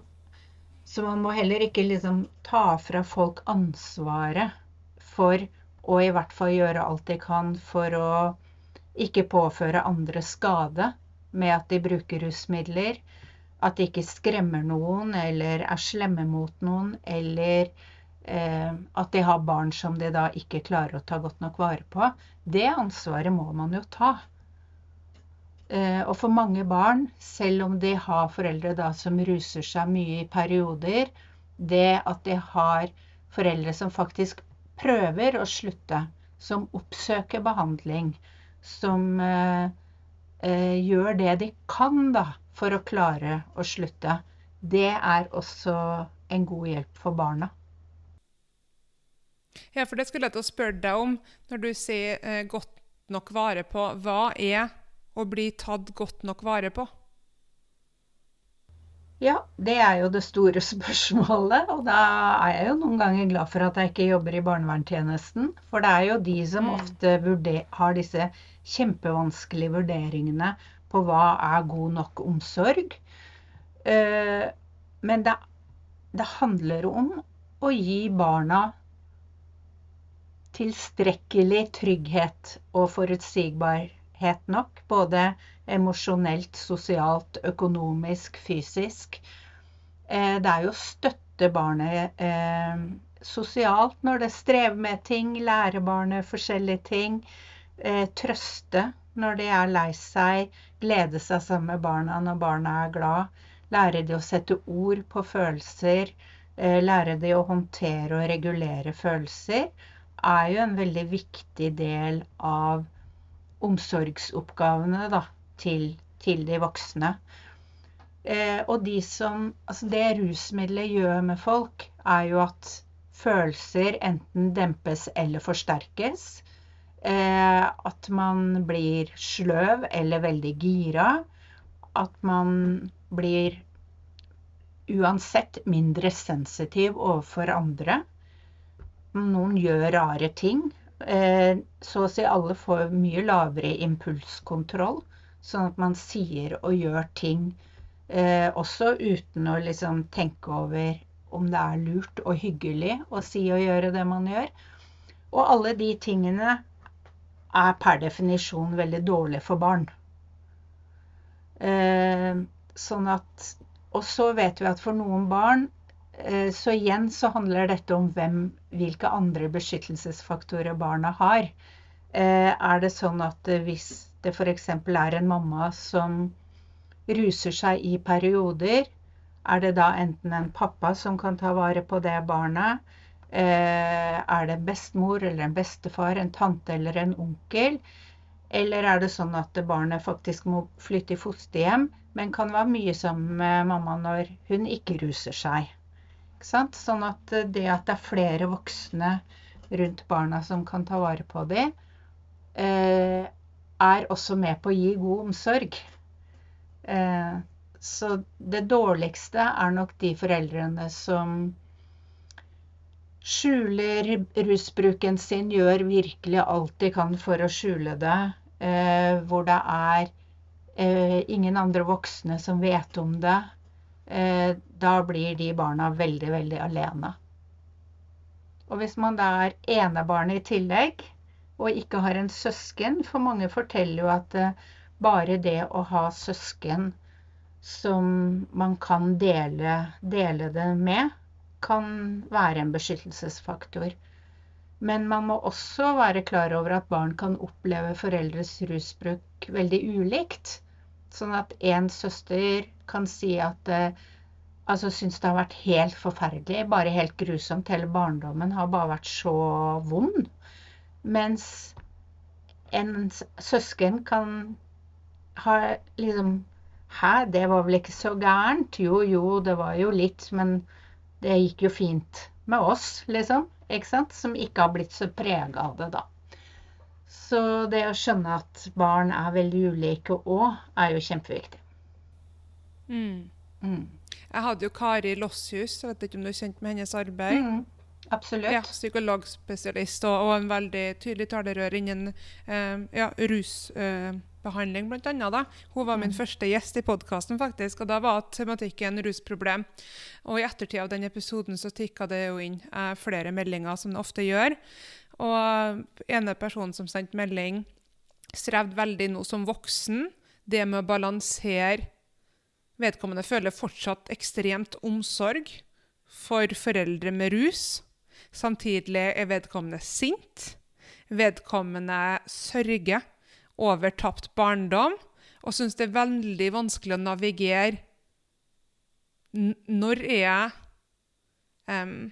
så man må heller ikke liksom ta fra folk ansvaret for å i hvert fall gjøre alt de kan for å ikke påføre andre skade med at de bruker rusmidler. At de ikke skremmer noen eller er slemme mot noen. Eller eh, at de har barn som de da ikke klarer å ta godt nok vare på. Det ansvaret må man jo ta. Eh, og for mange barn, selv om de har foreldre da som ruser seg mye i perioder, det at de har foreldre som faktisk prøver å slutte, som oppsøker behandling, som eh, eh, gjør det de kan da, for å klare å slutte, det er også en god hjelp for barna. Ja, for det skulle jeg til å spørre deg om, når du sier eh, godt nok vare på. Hva er å bli tatt godt nok vare på? Ja, det er jo det store spørsmålet. Og da er jeg jo noen ganger glad for at jeg ikke jobber i barnevernstjenesten. For det er jo de som ofte ofte har disse kjempevanskelige vurderingene på hva er god nok omsorg. Eh, men det, det handler om å gi barna tilstrekkelig trygghet og forutsigbarhet nok. Både emosjonelt, sosialt, økonomisk, fysisk. Eh, det er jo å støtte barnet eh, sosialt når det strever med ting. Lære barnet forskjellige ting. Eh, trøste når de er lei seg. Glede seg sammen med barna når barna er glad. Lære de å sette ord på følelser. Lære de å håndtere og regulere følelser er jo en veldig viktig del av omsorgsoppgavene da, til, til, de voksne. Eh, og de som, altså det rusmiddelet gjør med folk, er jo at følelser enten dempes eller forsterkes. Eh, at man blir sløv eller veldig gira. At man blir uansett mindre sensitiv overfor andre. Noen gjør rare ting Eh, så å si alle får mye lavere impulskontroll, sånn at man sier og gjør ting eh, også uten å liksom tenke over om det er lurt og hyggelig å si og gjøre det man gjør. Og alle de tingene er per definisjon veldig dårlig for barn. Eh, sånn at Og så vet vi at for noen barn så igjen så handler dette om hvem, hvilke andre beskyttelsesfaktorer barna har. Eh, er det sånn at hvis det f.eks. er en mamma som ruser seg i perioder, er det da enten en pappa som kan ta vare på det barnet? Er det en bestemor eller en bestefar, en tante eller en onkel? Eller er det sånn at barnet faktisk må flytte i fosterhjem, men kan være mye sammen med mamma når hun ikke ruser seg? Sånn at det at det er flere voksne rundt barna som kan ta vare på dem, eh, er også med på å gi god omsorg. Eh, så det dårligste er nok de foreldrene som skjuler rusbruken sin, gjør virkelig alt de kan for å skjule det. Eh, hvor det er eh, ingen andre voksne som vet om det. Eh, da blir de barna veldig, veldig alene. Og hvis man da er enebarn i tillegg, og ikke har en søsken For mange forteller jo at eh, bare det å ha søsken som man kan dele, dele det med, kan være en beskyttelsesfaktor. Men man må også være klar over at barn kan oppleve foreldres rusbruk veldig ulikt. Sånn at en søster kan si at eh, altså syns det har vært helt forferdelig, bare helt grusomt. Hele barndommen har bare vært så vond. Mens en søsken kan ha liksom Hæ, det var vel ikke så gærent? Jo, jo, det var jo litt, men det gikk jo fint med oss, liksom. Ikke sant? Som ikke har blitt så prega av det, da. Så det å skjønne at barn er veldig ulike òg, er jo kjempeviktig. Mm. Mm. Jeg hadde jo Kari Losshus, jeg vet ikke om du er kjent med hennes arbeid? Mm. Absolutt. Ja, Psykologspesialist og, og, en veldig tydelig talerør innen eh, ja, rusbehandling, eh, bl.a. Hun var min mm. første gjest i podkasten, faktisk, og da var tematikken rusproblem. Og i ettertid av den episoden så tikka det jo inn eh, flere meldinger, som det ofte gjør. Og ene personen som sendte melding, strevde veldig nå som voksen. Det med å balansere Vedkommende føler fortsatt ekstremt omsorg for foreldre med rus. Samtidig er vedkommende sint. Vedkommende sørger over tapt barndom og syns det er veldig vanskelig å navigere Når er jeg um,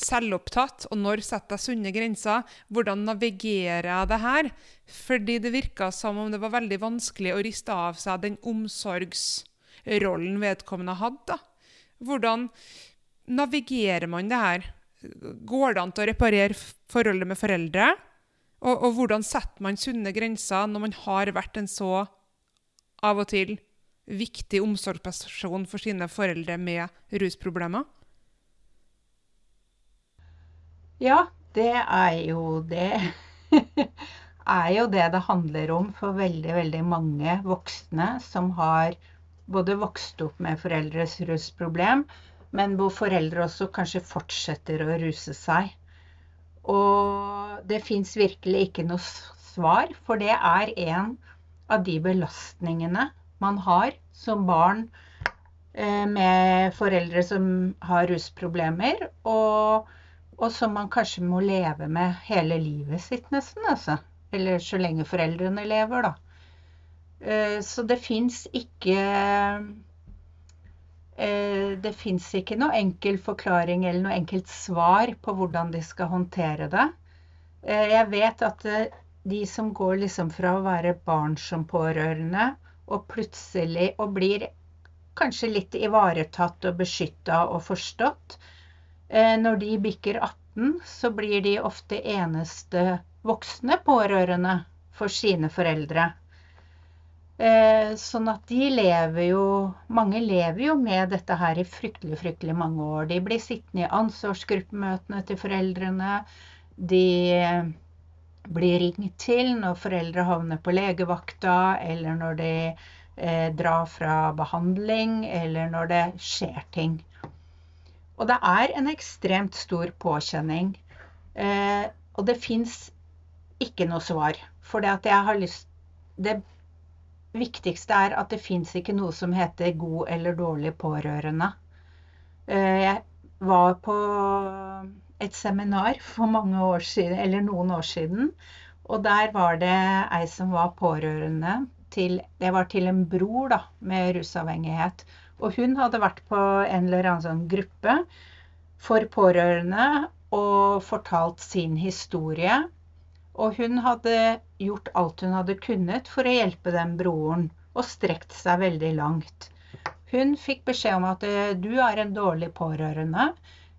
selvopptatt, og når setter jeg sunne grenser? Hvordan navigerer jeg det her? Fordi det virka som om det var veldig vanskelig å riste av seg den omsorgsrollen vedkommende hadde. Hvordan navigerer man det her? Går det an til å reparere forholdet med foreldre? Og, og, hvordan setter man sunne grenser når man har vært en så av og til viktig omsorgsperson for sine foreldre med rusproblemer? Ja, det er jo det er jo det det handler om for veldig, veldig mange voksne som har både vokst opp med foreldres rusproblem, men hvor foreldre også kanskje fortsetter å ruse seg. Og det fins virkelig ikke noe svar, for det er en av de belastningene man har som barn eh, med foreldre som har rusproblemer, og, og, som man kanskje må leve med hele livet sitt, nesten. Altså. Eller så lenge foreldrene lever, da. Eh, så det fins ikke Eh, det fins ikke noe enkel forklaring eller noe enkelt svar på hvordan de skal håndtere det. Eh, jeg vet at de som går liksom fra å være barn som pårørende, og plutselig og blir kanskje litt ivaretatt og beskytta og forstått, når de bikker 18, så blir de ofte eneste voksne pårørende for sine foreldre. Eh, sånn at de lever jo Mange lever jo med dette her i fryktelig, fryktelig mange år. De blir sittende i ansvarsgruppemøtene til foreldrene. De blir ringt til når foreldre havner på legevakta, eller når de eh, drar fra behandling, eller når det skjer ting. Og det er en ekstremt stor påkjenning. Eh, og det fins ikke noe svar. For det viktigste er at det fins ikke noe som heter god eller dårlig pårørende. Eh, jeg var på et seminar for år siden, noen år siden. Og der var det ei som var pårørende til Det var til en bror da, med rusavhengighet. Og hun hadde vært på en eller annen sånn gruppe for pårørende og fortalt sin historie. Og hun hadde gjort alt hun hadde kunnet for å hjelpe den broren, og strekt seg veldig langt. Hun fikk beskjed om at eh, du er en dårlig pårørende.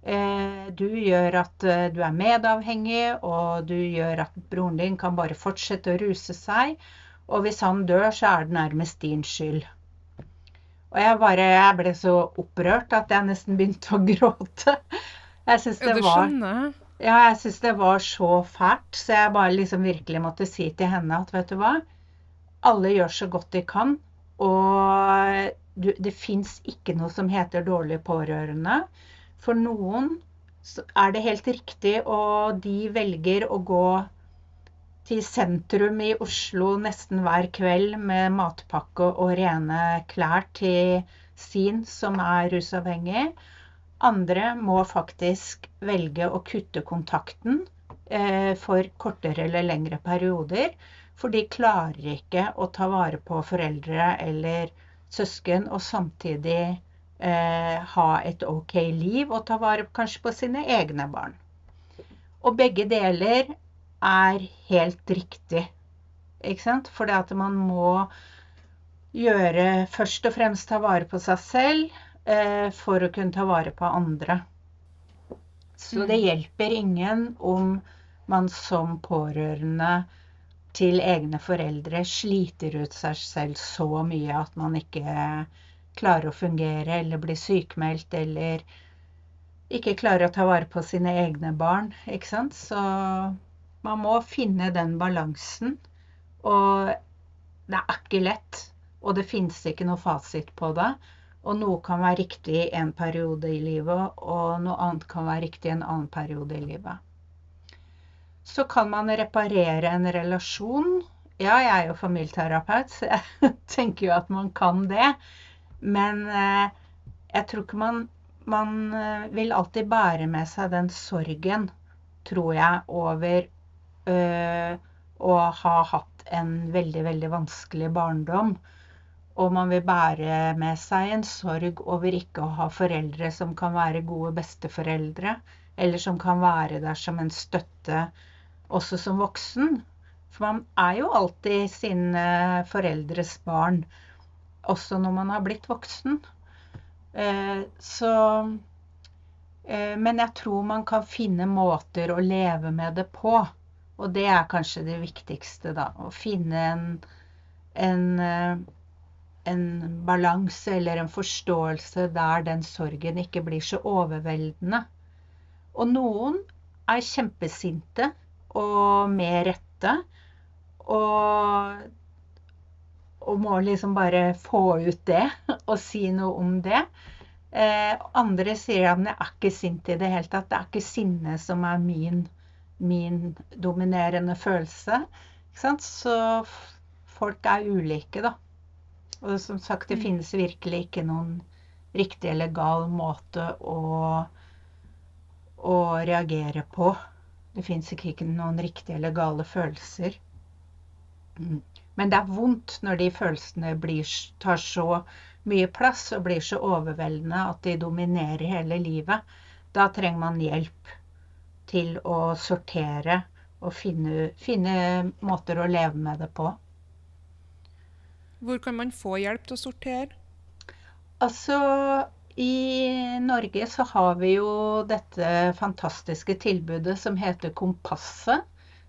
Eh, du gjør at eh, du er medavhengig, og du gjør at broren din kan bare fortsette å ruse seg. Og hvis han dør, så er det nærmest din skyld. Og jeg bare jeg ble så opprørt at jeg nesten begynte å gråte. Jeg syns det, var ja, jeg synes det var så fælt, så jeg bare liksom virkelig måtte si til henne at vet du hva, alle gjør så godt de kan, og du, det fins ikke noe som heter dårlig pårørende. For noen er det helt riktig, og de velger å gå til sentrum i Oslo nesten hver kveld med matpakke og rene klær til sin som er rusavhengig. Andre må faktisk velge å kutte kontakten eh, for kortere eller lengre perioder. For de klarer ikke å ta vare på foreldre eller søsken og samtidig eh, ha et OK liv og ta vare kanskje på sine egne barn. Og begge deler er helt riktig. Ikke sant? For det at man må gjøre Først og fremst ta vare på seg selv eh, for å kunne ta vare på andre. Så det mm. hjelper ingen om man som pårørende til egne foreldre sliter ut seg selv så mye at man ikke klarer å fungere eller blir sykmeldt eller ikke klarer å ta vare på sine egne barn. Ikke sant? Så man må finne den balansen. Og det er ikke lett. Og det finnes ikke noe fasit på det. Og noe kan være riktig i en periode i livet, og noe annet kan være riktig i en annen periode i livet. Så kan man reparere en relasjon. Ja, jeg er jo familieterapeut, så jeg tenker jo at man kan det. Men eh, jeg tror ikke man, man eh, vil alltid bære med seg den sorgen, tror jeg, over øh, å ha hatt en veldig, veldig vanskelig barndom. Og man vil bære med seg en sorg over ikke å ha foreldre som kan være gode besteforeldre, eller som kan være der som en støtte også som voksen. For man er jo alltid sine foreldres barn, også når man har blitt voksen. Eh, så eh, Men jeg tror man kan finne måter å leve med det på. Og det er kanskje det viktigste, da. Å finne en, en eh, en balanse eller en forståelse der den sorgen ikke blir så overveldende. Og noen er kjempesinte, og med rette. Og, og må liksom bare få ut det og si noe om det. Eh, andre sier at jeg er ikke sint i det hele tatt. Det er ikke sinne som er min, min dominerende følelse. Så folk er ulike, da. Og som sagt, det mm. finnes virkelig ikke noen riktig eller gal måte å, å reagere på. Det fins ikke, ikke noen riktige eller gale følelser. Mm. Men det er vondt når de følelsene blir, tar så mye plass og blir så overveldende at de dominerer hele livet. Da trenger man hjelp til å sortere og finne, finne måter å leve med det på. Hvor kan man få hjelp til å sortere? Altså, i Norge så har vi jo dette fantastiske tilbudet som heter Kompasset.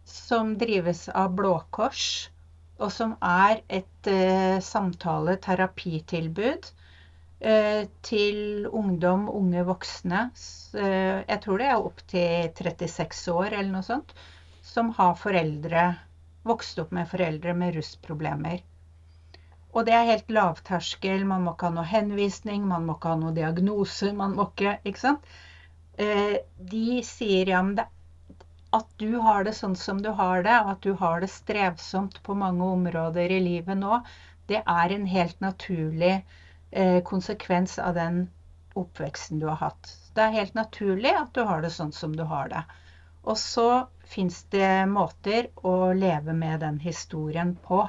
Som drives av Blå Kors, og som er et eh, samtale-terapitilbud til ungdom, unge voksne. Eh, jeg tror det er opptil 36 år eller noe sånt. Som har foreldre, vokst opp med foreldre med rusproblemer. Og det er helt lavterskel. Man må ikke ha noe henvisning, man må ikke ha noe diagnose. man må ikke, ikke sant? Eh, de sier ja, men det, at du har det sånn som du har det, og at du har det strevsomt på mange områder i livet nå, Det er en helt naturlig eh, konsekvens av den oppveksten du har hatt. Det er helt naturlig at du har det sånn som du har det. Og så fins det måter å leve med den historien på.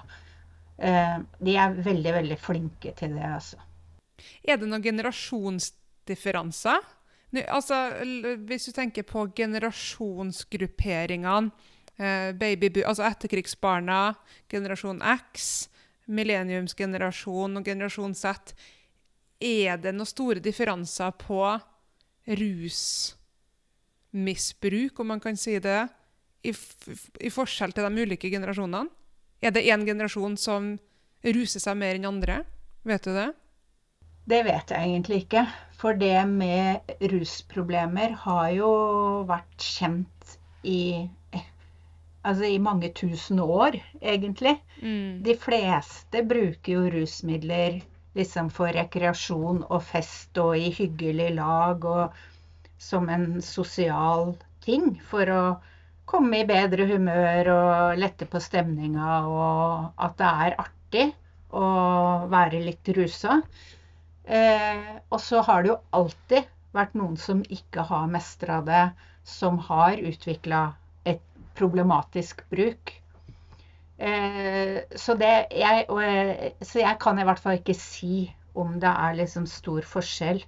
Eh, de er veldig, veldig flinke til det, altså. Er det noen generasjonsdifferanser? Altså, hvis du tenker på generasjonsgrupperingene, eh, baby, altså etterkrigsbarna, generasjon X, millenniumsgenerasjon og generasjon Z, er det noen store differanser på rusmisbruk, om man kan si det, i, i forskjell til de ulike generasjonene? Er det én generasjon som ruser seg mer enn andre? Vet du det? Det vet jeg egentlig ikke. For det med rusproblemer har jo vært kjent i altså i mange tusen år, egentlig. Mm. De fleste bruker jo rusmidler liksom for rekreasjon og fest og i hyggelig lag og som en sosial ting for å komme i bedre humør og lette på stemninga og at det er artig å være litt rusa. Eh, og så har det jo alltid vært noen som ikke har mestra det, som har utvikla et problematisk bruk. Eh, så, det, jeg, eh, så jeg kan i hvert fall ikke si om det er liksom stor forskjell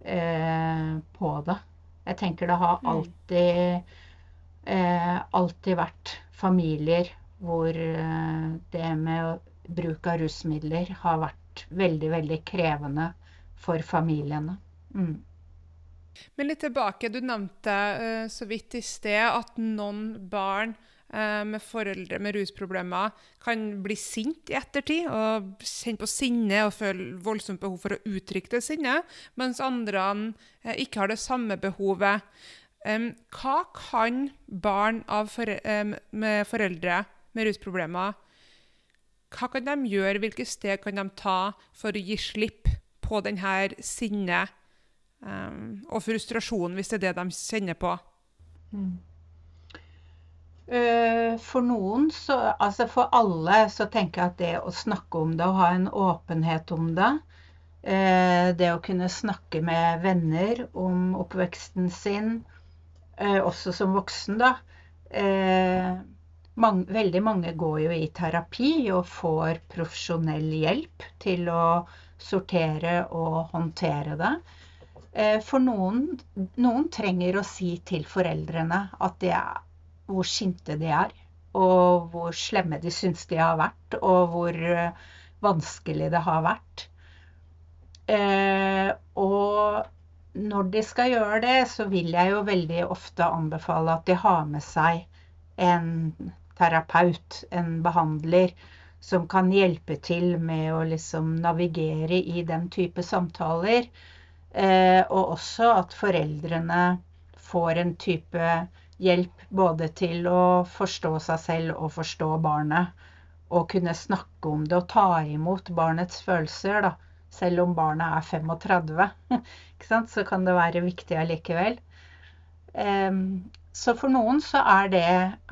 eh, på det. Jeg tenker det har mm. alltid, eh, alltid vært familier hvor det med bruk av rusmidler har vært veldig, veldig krevende for familiene. Mm. Men litt tilbake, du nevnte så vidt i sted at noen barn med foreldre med rusproblemer kan bli sint i ettertid og kjenne på sinne og føle voldsomt behov for å uttrykke det sinnet, mens andre uh, ikke har det samme behovet. Hva kan barn for, med foreldre med rusproblemer hva kan de gjøre, hvilke steg kan de ta for å gi slipp på denne sinnet og frustrasjonen, hvis det er det de kjenner på? Mm. Uh, for noen, så, altså for alle, så tenker jeg at det å snakke om det og ha en åpenhet om det, uh, det å kunne snakke med venner om oppveksten sin, uh, også som voksen, da veldig mange går jo i terapi og får profesjonell hjelp til å sortere og håndtere det. Eh, for noen, noen trenger å si til foreldrene at det er, hvor sinte de er, og hvor slemme de syns de har vært, og hvor eh, vanskelig det har vært. Eh, og når de skal gjøre det, så vil jeg jo veldig ofte anbefale at de har med seg en terapeut, en behandler, som kan hjelpe til med å liksom navigere i den type samtaler. Eh, og også at foreldrene får en type hjelp både til å forstå seg selv og forstå barnet. Og kunne snakke om det og ta imot barnets følelser. da. Selv om barnet er 35, så kan det være viktig allikevel. Så for noen så er det,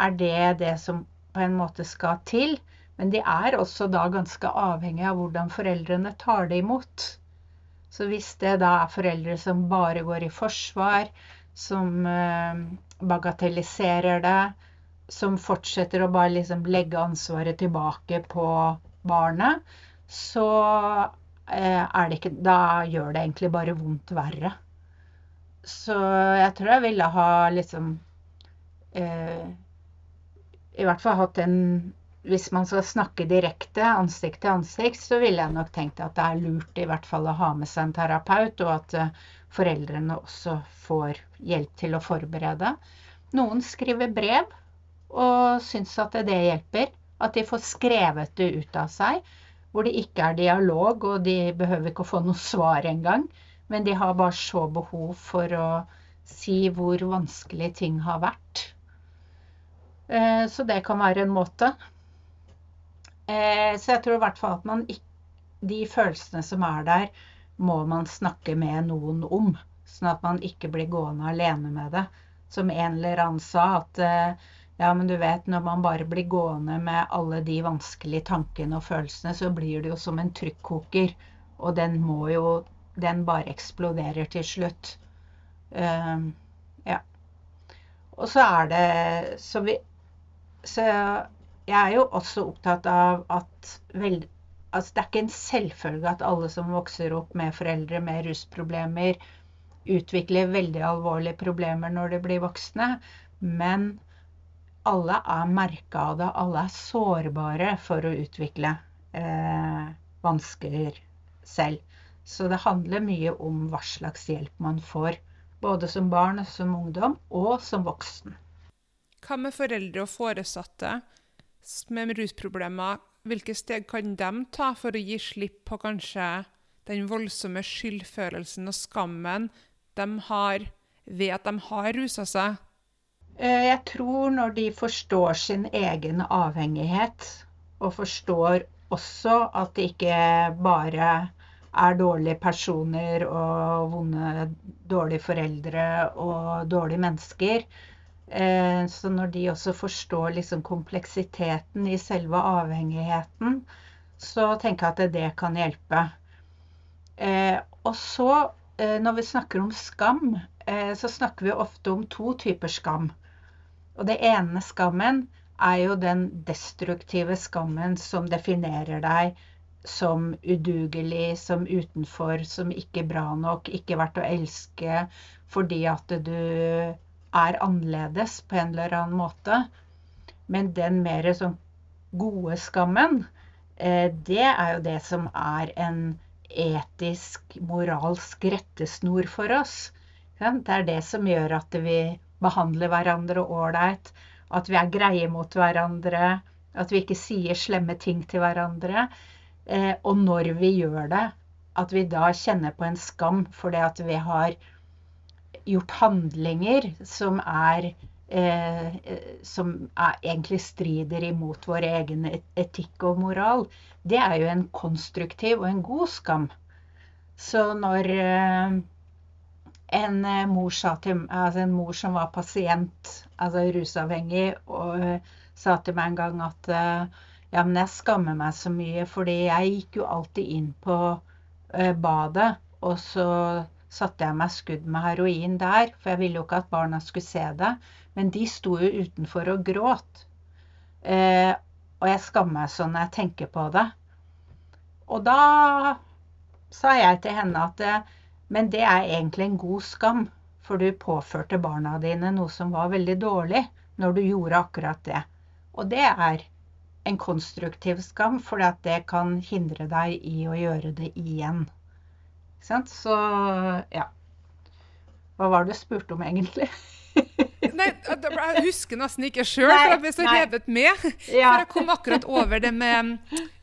er det det som på en måte skal til. Men de er også da ganske avhengig av hvordan foreldrene tar det imot. Så hvis det da er foreldre som bare går i forsvar, som eh, bagatelliserer det, som fortsetter å bare liksom legge ansvaret tilbake på barnet, så eh, er det ikke Da gjør det egentlig bare vondt verre. Så jeg tror jeg ville ha liksom eh, i hvert fall hatt en Hvis man skal snakke direkte, ansikt til ansikt, så ville jeg nok tenkt at det er lurt i hvert fall å ha med seg en terapeut, og at uh, foreldrene også får hjelp til å forberede. Noen skriver brev og syns at det hjelper. At de får skrevet det ut av seg. Hvor det ikke er dialog, og de behøver ikke å få noe svar engang. Men de har bare så behov for å si hvor vanskelig ting har vært. Eh, så det kan være en måte. Eh, så jeg tror i hvert fall at man De følelsene som er der, må man snakke med noen om. Sånn at man ikke blir gående alene med det. Som en eller annen sa, at eh, ja, men du vet, når man bare blir gående med alle de vanskelige tankene og følelsene, så blir det jo som en trykkoker. Og den må jo Den bare eksploderer til slutt. Uh, ja. Og så er det Så vi Så jeg er jo også opptatt av at vel, altså Det er ikke en selvfølge at alle som vokser opp med foreldre med rusproblemer, utvikler veldig alvorlige problemer når de blir voksne. Men alle er merka av det. Alle er sårbare for å utvikle eh, vansker selv. Så det handler mye om hva slags hjelp man får. Både som barn, som ungdom og som voksen. Hva med foreldre og foresatte med rusproblemer? Hvilke steg kan de ta for å gi slipp på kanskje den voldsomme skyldfølelsen og skammen de har ved at de har rusa seg? Eh, jeg tror når de forstår sin egen avhengighet, og forstår også at det ikke bare er dårlige personer og vonde, dårlige foreldre og dårlige mennesker. Eh, så når de også forstår liksom kompleksiteten i selve avhengigheten, så tenker jeg at det kan hjelpe. Eh, og så, når vi snakker om skam, så snakker vi ofte om to typer skam. Og det ene skammen er jo den destruktive skammen som definerer deg som udugelig, som utenfor, som ikke bra nok, ikke verdt å elske fordi at du er annerledes på en eller annen måte. Men den mer sånn gode skammen, eh, det er jo det som er en etisk, moralsk rettesnor for oss. Det er det som gjør at vi behandler hverandre ålreit, at vi er greie mot hverandre, at vi ikke sier slemme ting til hverandre. Eh, og når vi gjør det, at vi da kjenner på en skam for det at vi har gjort handlinger som er eh, som er, egentlig strider imot vår egen etikk og moral, det er jo en konstruktiv og en god skam. Så når eh, en eh, mor, til, altså en mor som var pasient, altså rusavhengig, og uh, sa til meg en gang at uh, ja, men jeg skammer meg så mye, fordi jeg gikk jo alltid inn på badet, og så satte jeg meg skudd med heroin der, for jeg ville jo ikke at barna skulle se det. Men de sto jo utenfor og gråt. Eh, og jeg skammer meg sånn når jeg tenker på det. Og da sa jeg til henne at men det er egentlig en god skam, for du påførte barna dine noe som var veldig dårlig når du gjorde akkurat det. Og det er en konstruktiv skam, for det kan hindre deg i å gjøre det igjen. Ikke sant? Så ja. Hva var det du spurte om, egentlig? Nei, jeg husker nesten ikke sjøl, for jeg ble så revet med. Ja. For jeg kom akkurat over det med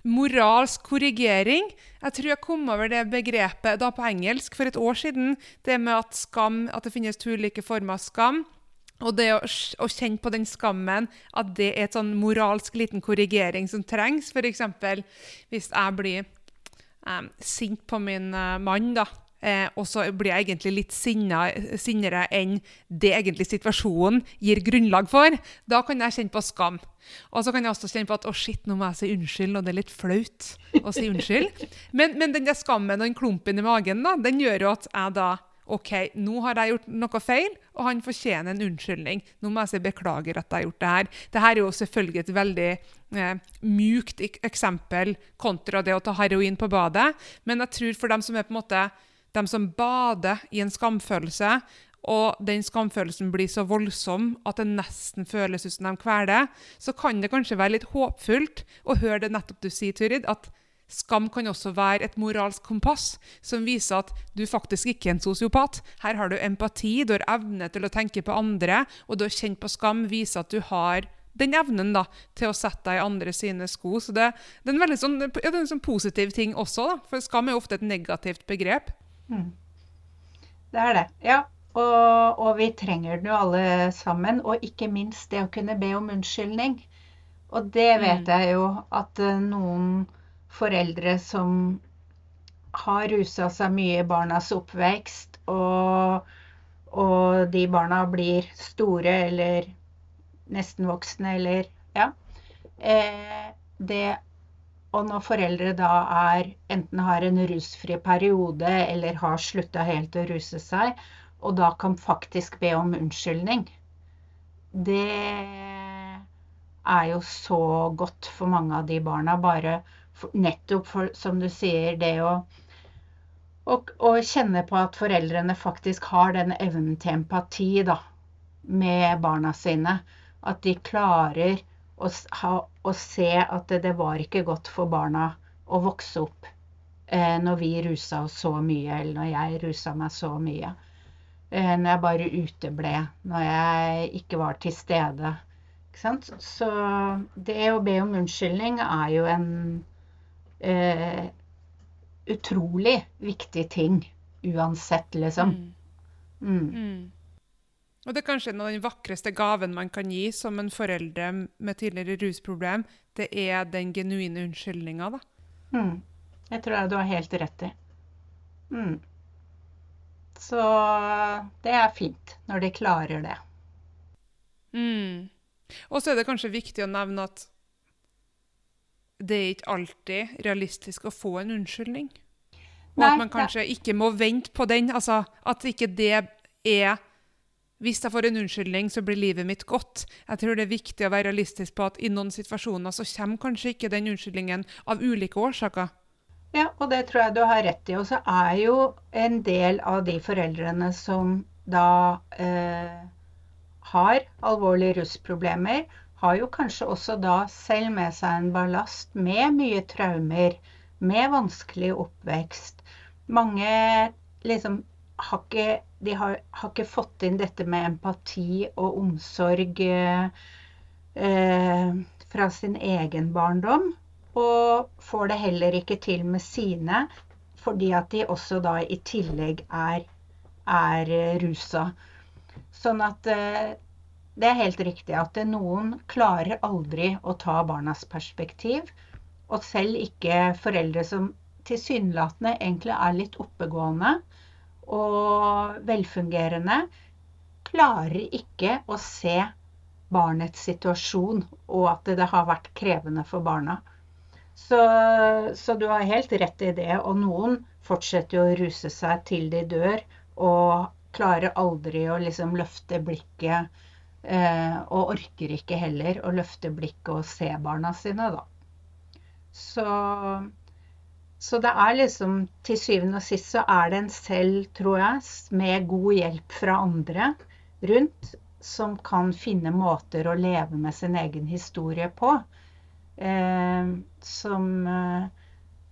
moralsk korrigering. Jeg tror jeg kom over det begrepet da på engelsk for et år siden. Det med at skam, at det finnes to ulike former av skam. Og det å, å, kjenne på den skammen, at det er et sånn moralsk liten korrigering som trengs. F.eks. hvis jeg blir um, sint på min uh, mann, da. Eh, og så blir jeg egentlig litt sinnere enn det egentlig situasjonen gir grunnlag for. Da kan jeg kjenne på skam. Og så kan jeg også kjenne på at å shit, nå må jeg si unnskyld, og det er litt flaut å si unnskyld. Men, men den der skammen og den klumpen i magen da, den gjør jo at jeg da OK, nå har jeg gjort noe feil, og han fortjener en unnskyldning. Nå må jeg si beklager at jeg har gjort det her. Dette er jo selvfølgelig et veldig eh, mjukt eksempel kontra det å ta heroin på badet, men jeg tror for dem som er på en måte dem som bader i en skamfølelse, og den skamfølelsen blir så voldsom at det nesten føles ut som de kveler, så kan det kanskje være litt håpfullt å høre det nettopp du sier, Turid, at skam kan også være et moralsk kompass som viser at du faktisk ikke er en sosiopat. Her har du empati, du har evne til å tenke på andre, og du har kjent på skam viser at du har den evnen da, til å sette deg i andre sine sko. Så det, det er en veldig sånn, ja, en sånn positiv ting også, da, for skam er ofte et negativt begrep. Mm. Det er det. Ja. Og, og, vi trenger den jo alle sammen. Og ikke minst det å kunne be om unnskyldning. Og det vet mm. jeg jo at eh, noen foreldre som har rusa seg mye i barnas oppvekst, og, og de barna blir store eller nesten voksne, eller ja. Eh, det og når foreldre da er enten har en rusfri periode eller har slutta helt å ruse seg, og da kan faktisk be om unnskyldning, det er jo så godt for mange av de barna. Bare nettopp for, som du sier, det å og, og, kjenne på at foreldrene faktisk har den evnen til empati da, med barna sine. At de klarer å, ha, å se at det, det, var ikke godt for barna å vokse opp eh, når vi rusa oss så mye, eller når jeg rusa meg så mye. Eh, når jeg bare uteble, når jeg ikke var til stede. Så det å be om unnskyldning er jo en eh, utrolig viktig ting uansett, liksom. Mm. Mm. Mm. Og det er kanskje en av den vakreste gaven man kan gi som en foreldre med tidligere rusproblem. Det er den genuine unnskyldninga, da. Mm. Jeg tror jeg du har helt rett i. Mm. Så det er fint når de klarer det. Mm. Og så er det kanskje viktig å nevne at det er ikke alltid realistisk å få en unnskyldning. Og Nei, at man kanskje ikke må vente på den. Altså, at ikke det er Hvis jeg får en unnskyldning, så blir livet mitt godt. Jeg tror det er viktig å være realistisk på at i noen situasjoner så kommer kanskje ikke den unnskyldningen av ulike årsaker. Ja, og det tror jeg du har rett i. Og så er jo en del av de foreldrene som da eh, har alvorlige rusproblemer, har jo kanskje også da selv med seg en ballast med mye traumer, med vanskelig oppvekst. Mange liksom har ikke, de har, har ikke fått inn dette med empati og omsorg eh, fra sin egen barndom. Og får det heller ikke til med sine, fordi at de også da i tillegg er, er rusa. Sånn at eh, det er helt riktig at noen klarer aldri å ta barnas perspektiv. Og selv ikke foreldre som tilsynelatende egentlig er litt oppegående og velfungerende, klarer ikke å se barnets situasjon og at det har vært krevende for barna. Så, så, du har helt rett i det. Og noen fortsetter å ruse seg til de dør, og klarer aldri å liksom løfte blikket og orker ikke heller å løfte blikket og se barna sine, da. Så, så det er liksom Til syvende og sist så er det en selv, tror jeg, med god hjelp fra andre rundt, som kan finne måter å leve med sin egen historie på. Eh, som, eh,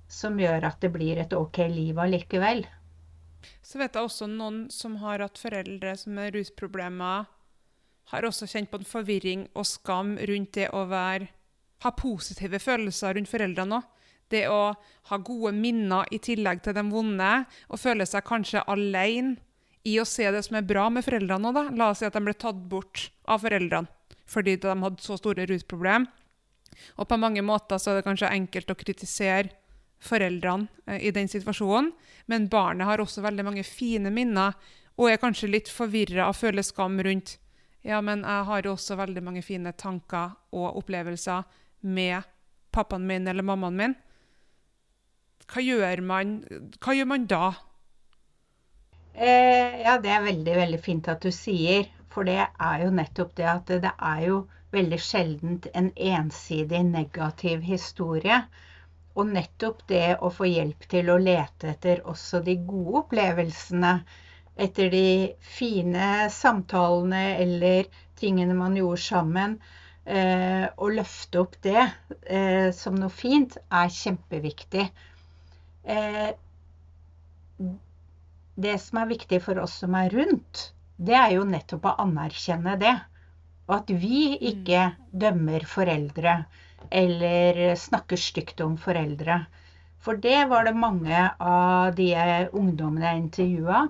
som gjør at det blir et OK liv allikevel. Så vet jeg også noen som har hatt foreldre som har rusproblemer har også kjent på en forvirring og skam rundt det å være, ha positive følelser rundt foreldrene òg. Det å ha gode minner i tillegg til de vonde, og føle seg kanskje alene i å se det som er bra med foreldrene òg. La oss si at de ble tatt bort av foreldrene fordi de hadde så store rusproblem. Og på mange måter så er det kanskje enkelt å kritisere foreldrene eh, i den situasjonen, men barnet har også veldig mange fine minner og er kanskje litt forvirra og føler skam rundt ja, men jeg har også veldig mange fine tanker og opplevelser med pappaen min eller mammaen min. Hva gjør man, hva gjør man da? Eh, ja, det er veldig, veldig fint at du sier. For det er jo nettopp det at det er jo veldig sjeldent en ensidig negativ historie. Og nettopp det å få hjelp til å lete etter også de gode opplevelsene etter de fine samtalene eller tingene man gjorde sammen. Eh, å løfte opp det eh, som noe fint er kjempeviktig. Eh, det som er viktig for oss som er rundt, det er jo nettopp å anerkjenne det. Og at vi ikke dømmer foreldre eller snakker stygt om foreldre. For det var det mange av de ungdommene jeg intervjua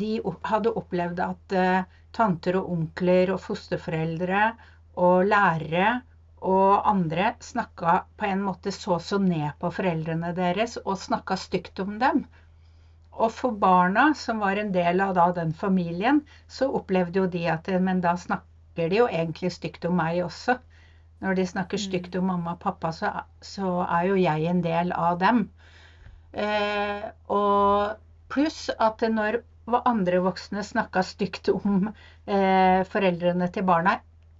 de hadde opplevd at uh, tanter og onkler og fosterforeldre og lærere og andre snakka på en måte så så ned på foreldrene deres og snakka stygt om dem. Og for barna, som var en del av da, den familien, så opplevde jo de at men da, snakker de jo egentlig stygt om meg også. Når de snakker stygt mm. om mamma og pappa, så, så er jo jeg en del av dem. Eh, og pluss at når andre voksne snakka stygt om eh, foreldrene til barna,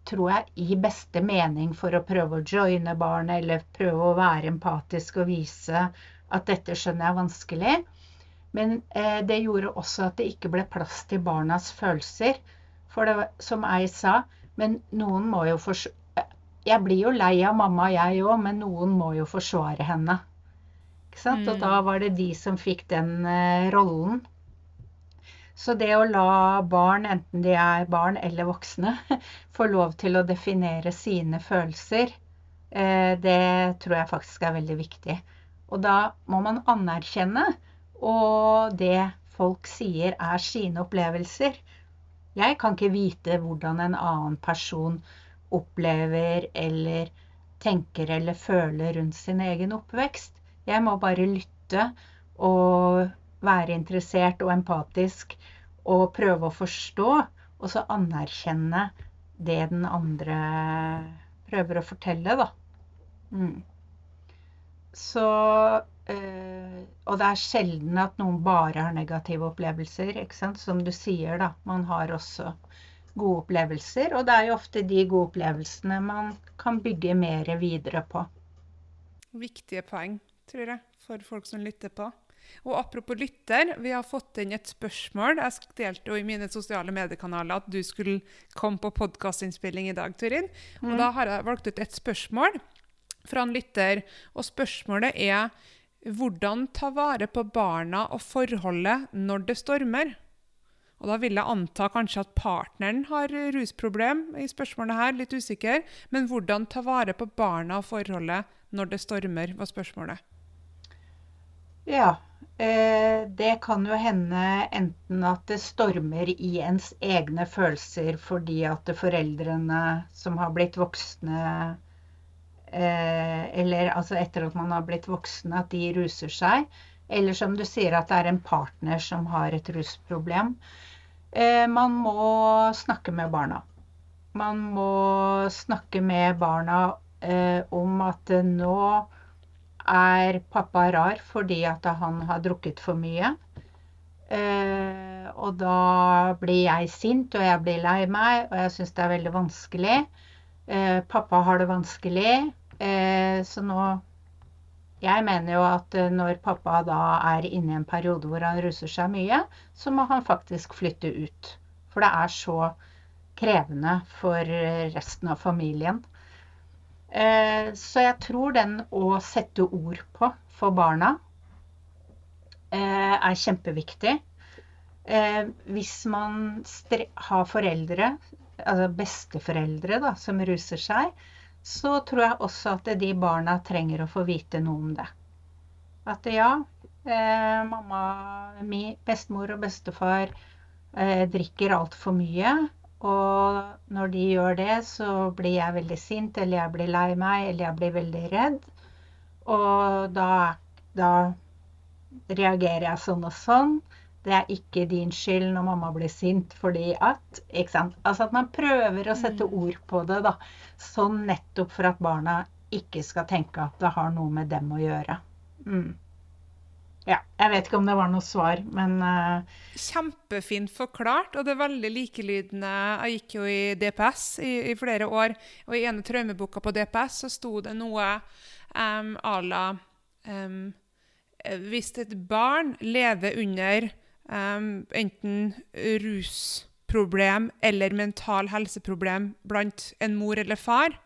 tror jeg i beste mening for å prøve å joine barnet eller prøve å være empatisk og vise at dette skjønner jeg er vanskelig. Men eh, det gjorde også at det ikke ble plass til barnas følelser. For det som jeg sa, men noen må jo forsvare Jeg blir jo lei av mamma, jeg òg, men noen må jo forsvare henne. Ikke sant? Mm. Og da var det de som fikk den eh, rollen. Så det å la barn, enten de er barn eller voksne, få lov til å definere sine følelser, eh, det tror jeg faktisk er veldig viktig. Og da må man anerkjenne og det folk sier er sine opplevelser. Jeg kan ikke vite hvordan en annen person opplever eller tenker eller føler rundt sin egen oppvekst. Jeg må bare lytte og være interessert og empatisk og prøve å forstå, og så anerkjenne det den andre prøver å fortelle, da. Mm. Så øh, Og det er sjelden at noen bare har negative opplevelser, ikke sant? som du sier, da. Man har også gode opplevelser, og det er jo ofte de gode opplevelsene man kan bygge mer videre på. Viktige poeng, tror jeg, for folk som lytter på. Og apropos lytter, vi har fått inn et spørsmål. Jeg delte jo i mine sosiale mediekanaler at du skulle komme på podkastinnspilling i dag, Turin. Og mm. da har jeg valgt ut et spørsmål fra en lytter. Og spørsmålet er hvordan ta vare på barna og forholdet når det stormer? Og Da vil jeg anta kanskje at partneren har rusproblem i spørsmålet her, litt usikker. Men hvordan ta vare på barna og forholdet når det stormer, var spørsmålet. Ja, det kan jo hende enten at det stormer i ens egne følelser fordi at foreldrene som har blitt voksne eh, Eller altså etter at man har blitt voksne, at de ruser seg. Eller som du sier, at det er en partner som har et rusproblem. Eh, man må snakke med barna. Man må snakke med barna om at nå er pappa rar fordi at han har drukket for mye. Eh, og da blir jeg sint, og jeg blir lei meg, og jeg syns det er veldig vanskelig. Eh, pappa har det vanskelig, eh, så nå Jeg mener jo at når pappa da er inne i en periode hvor han ruser seg mye, så må han faktisk flytte ut. For det er så krevende for resten av familien. Eh, så jeg tror den å sette ord på for barna eh, er kjempeviktig. Eh, hvis man har foreldre, altså besteforeldre, da, som ruser seg, så tror jeg også at de barna trenger å få vite noe om det. At ja, mamma, mi, bestemor og bestefar drikker altfor mye. Og når de gjør det, så blir jeg veldig sint, eller jeg blir lei meg, eller jeg blir veldig redd. Og da, da reagerer jeg sånn og sånn. Det er ikke din skyld når mamma blir sint fordi at ikke sant? Altså at man prøver å sette mm. ord på det, da. Sånn nettopp for at barna ikke skal tenke at det har noe med dem å gjøre. Mm. Ja, jeg vet ikke om det var noe svar, men uh... Kjempefint forklart, og det er veldig likelydende. Jeg gikk jo i DPS i, i flere år, og i ene traumeboka på DPS så sto det noe um, à la um, Hvis et barn lever under um, enten rusproblem eller mental helseproblem blant en mor eller far,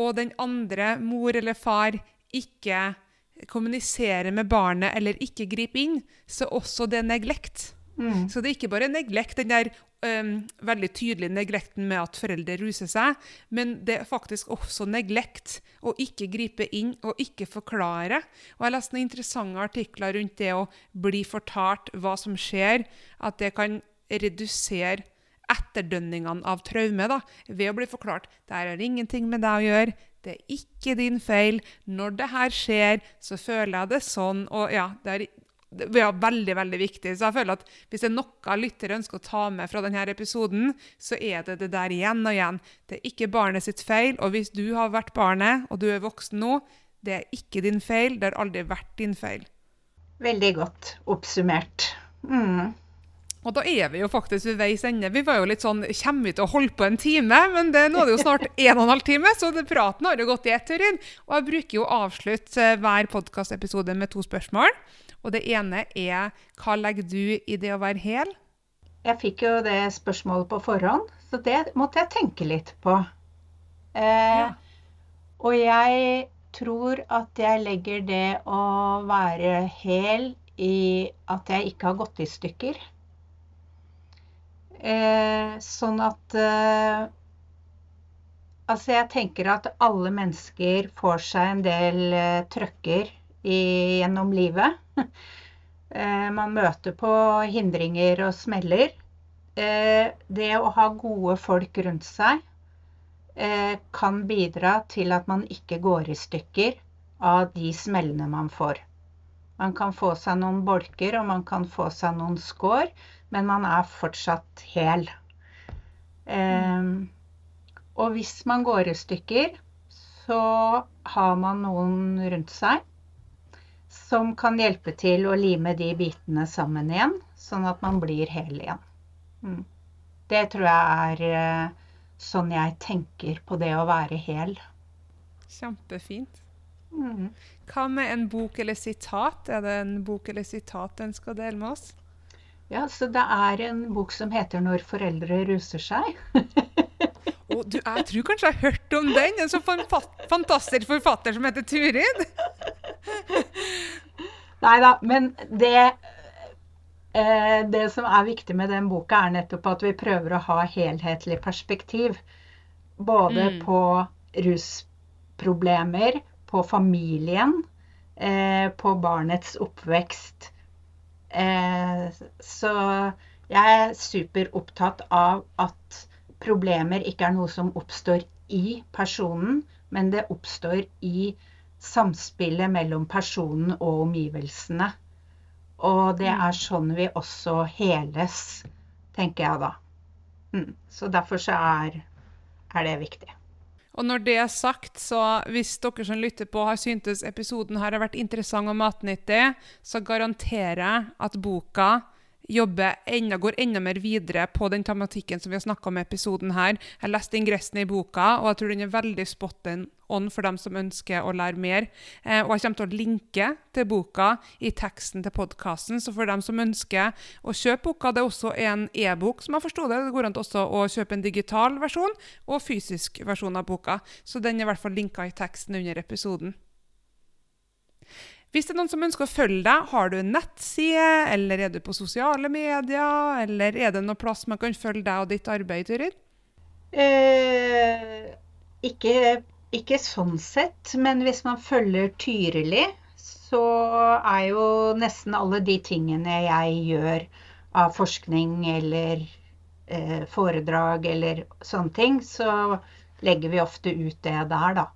og den andre mor eller far ikke kommunisere med barnet eller ikke gripe inn, så også det er neglekt. Mm. Så det er ikke bare neglekt, den der um, veldig tydelige neglekten med at foreldre ruser seg, men det er faktisk også neglekt å ikke gripe inn og ikke forklare. Og Jeg leste noen interessante artikler rundt det å bli fortalt hva som skjer, at det kan redusere etterdønningene av traume da, ved å bli forklart det har ingenting med deg å gjøre, det er ikke din feil. Når det her skjer, så føler jeg det sånn. Og ja, det er Det er veldig veldig viktig. Så jeg føler at Hvis det er noe lyttere ønsker å ta med fra denne episoden, så er det det der igjen og igjen. Det er ikke barnet sitt feil. Og hvis du har vært barnet, og du er voksen nå, det er ikke din feil. Det har aldri vært din feil. Veldig godt oppsummert. Mm. Og da er vi jo faktisk ved veis ende. Vi var jo litt sånn Kommer vi til å holde på en time? Men det, nå er det jo snart en og en halv time, så det, praten har jo gått i ett, Turin. Og jeg bruker jo å avslutte eh, hver podkastepisode med to spørsmål. Og det ene er hva legger du i det å være hel? Jeg fikk jo det spørsmålet på forhånd, så det måtte jeg tenke litt på. Eh, ja. Og jeg tror at jeg legger det å være hel i at jeg ikke har gått i stykker. Eh, sånn at eh, Altså, jeg tenker at alle mennesker får seg en del eh, trøkker i, gjennom livet. Eh, man møter på hindringer og smeller. Eh, det å ha gode folk rundt seg kan bidra til at man ikke går i stykker av de smellene man får. Man kan få seg noen bolker, og man kan få seg noen skår men man er fortsatt hel. Um, og hvis man går i stykker, så har man noen rundt seg som kan hjelpe til å lime de bitene sammen igjen, sånn at man blir hel igjen. Mm. Det tror jeg er uh, sånn jeg tenker på det å være hel. Kjempefint. Mm. Hva med en bok eller sitat? Er det en bok eller sitat du ønsker å dele med oss? Ja, så det er en bok som heter 'Når foreldre ruser seg'. oh, du, jeg tror kanskje jeg har hørt om den. En så fantastisk forfatter som heter Turid. Nei da, men det eh, Det som er viktig med den boka, er nettopp at vi prøver å ha helhetlig perspektiv. Både mm. på rusproblemer, på familien, eh, på barnets oppvekst så jeg er superopptatt av at problemer ikke er noe som oppstår i personen, men det oppstår i samspillet mellom personen og omgivelsene. Og det mm. er sånn vi også heles, tenker jeg da. Mm. Så derfor så er, er det viktig. Og når det er sagt, så hvis dere som lytter på har syntes episoden her har vært interessant og matnyttig, så garanterer jeg at boka jobber enda, går enda mer videre på den tematikken som vi har snakka om i episoden her. Jeg leste ingressen i boka, og jeg tror den er veldig spot on for dem som ønsker å lære mer. Eh, og jeg kommer til å linke til boka i teksten til podkasten, så for dem som ønsker å kjøpe boka, det er også en e-bok, som jeg forsto det. Det går an også å kjøpe en digital versjon og fysisk versjon av boka. Så den er i hvert fall linka i teksten under episoden. Hvis det er noen som ønsker å følge deg, har du en nettside, eller er du på sosiale medier, eller er det noen plass man kan følge deg og ditt arbeid, Turid? Eh, ikke, ikke, sånn sett, men hvis man følger Tyrili, så er jo nesten alle de tingene jeg gjør av forskning eller eh, foredrag eller sånne ting, så legger vi ofte ut det der, da.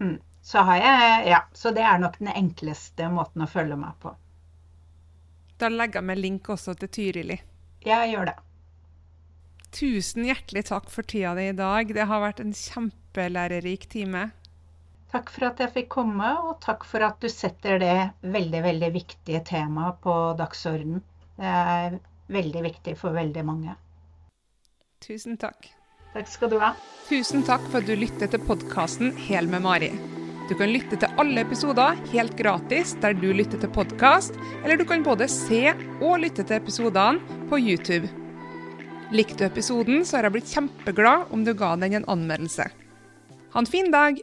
Mm så har jeg Ja, så det er nok den enkleste måten å følge meg på. Da legger jeg med link også til Tyrili. Ja, gjør det. Tusen hjertelig takk for tida di i dag. Det har vært en kjempelærerik time. Takk for at jeg fikk komme, og takk for at du setter det veldig, veldig viktige temaet på dagsordenen. Det er veldig viktig for veldig mange. Tusen takk. Takk skal du ha. Tusen takk for at du lytter til podkasten Hel med Mari. Du kan lytte til alle episoder helt gratis der du lytter til podkast, eller du kan både se og lytte til episodene på YouTube. Likte du episoden, så har jeg blitt kjempeglad om du ga den en anmeldelse. Ha en fin dag!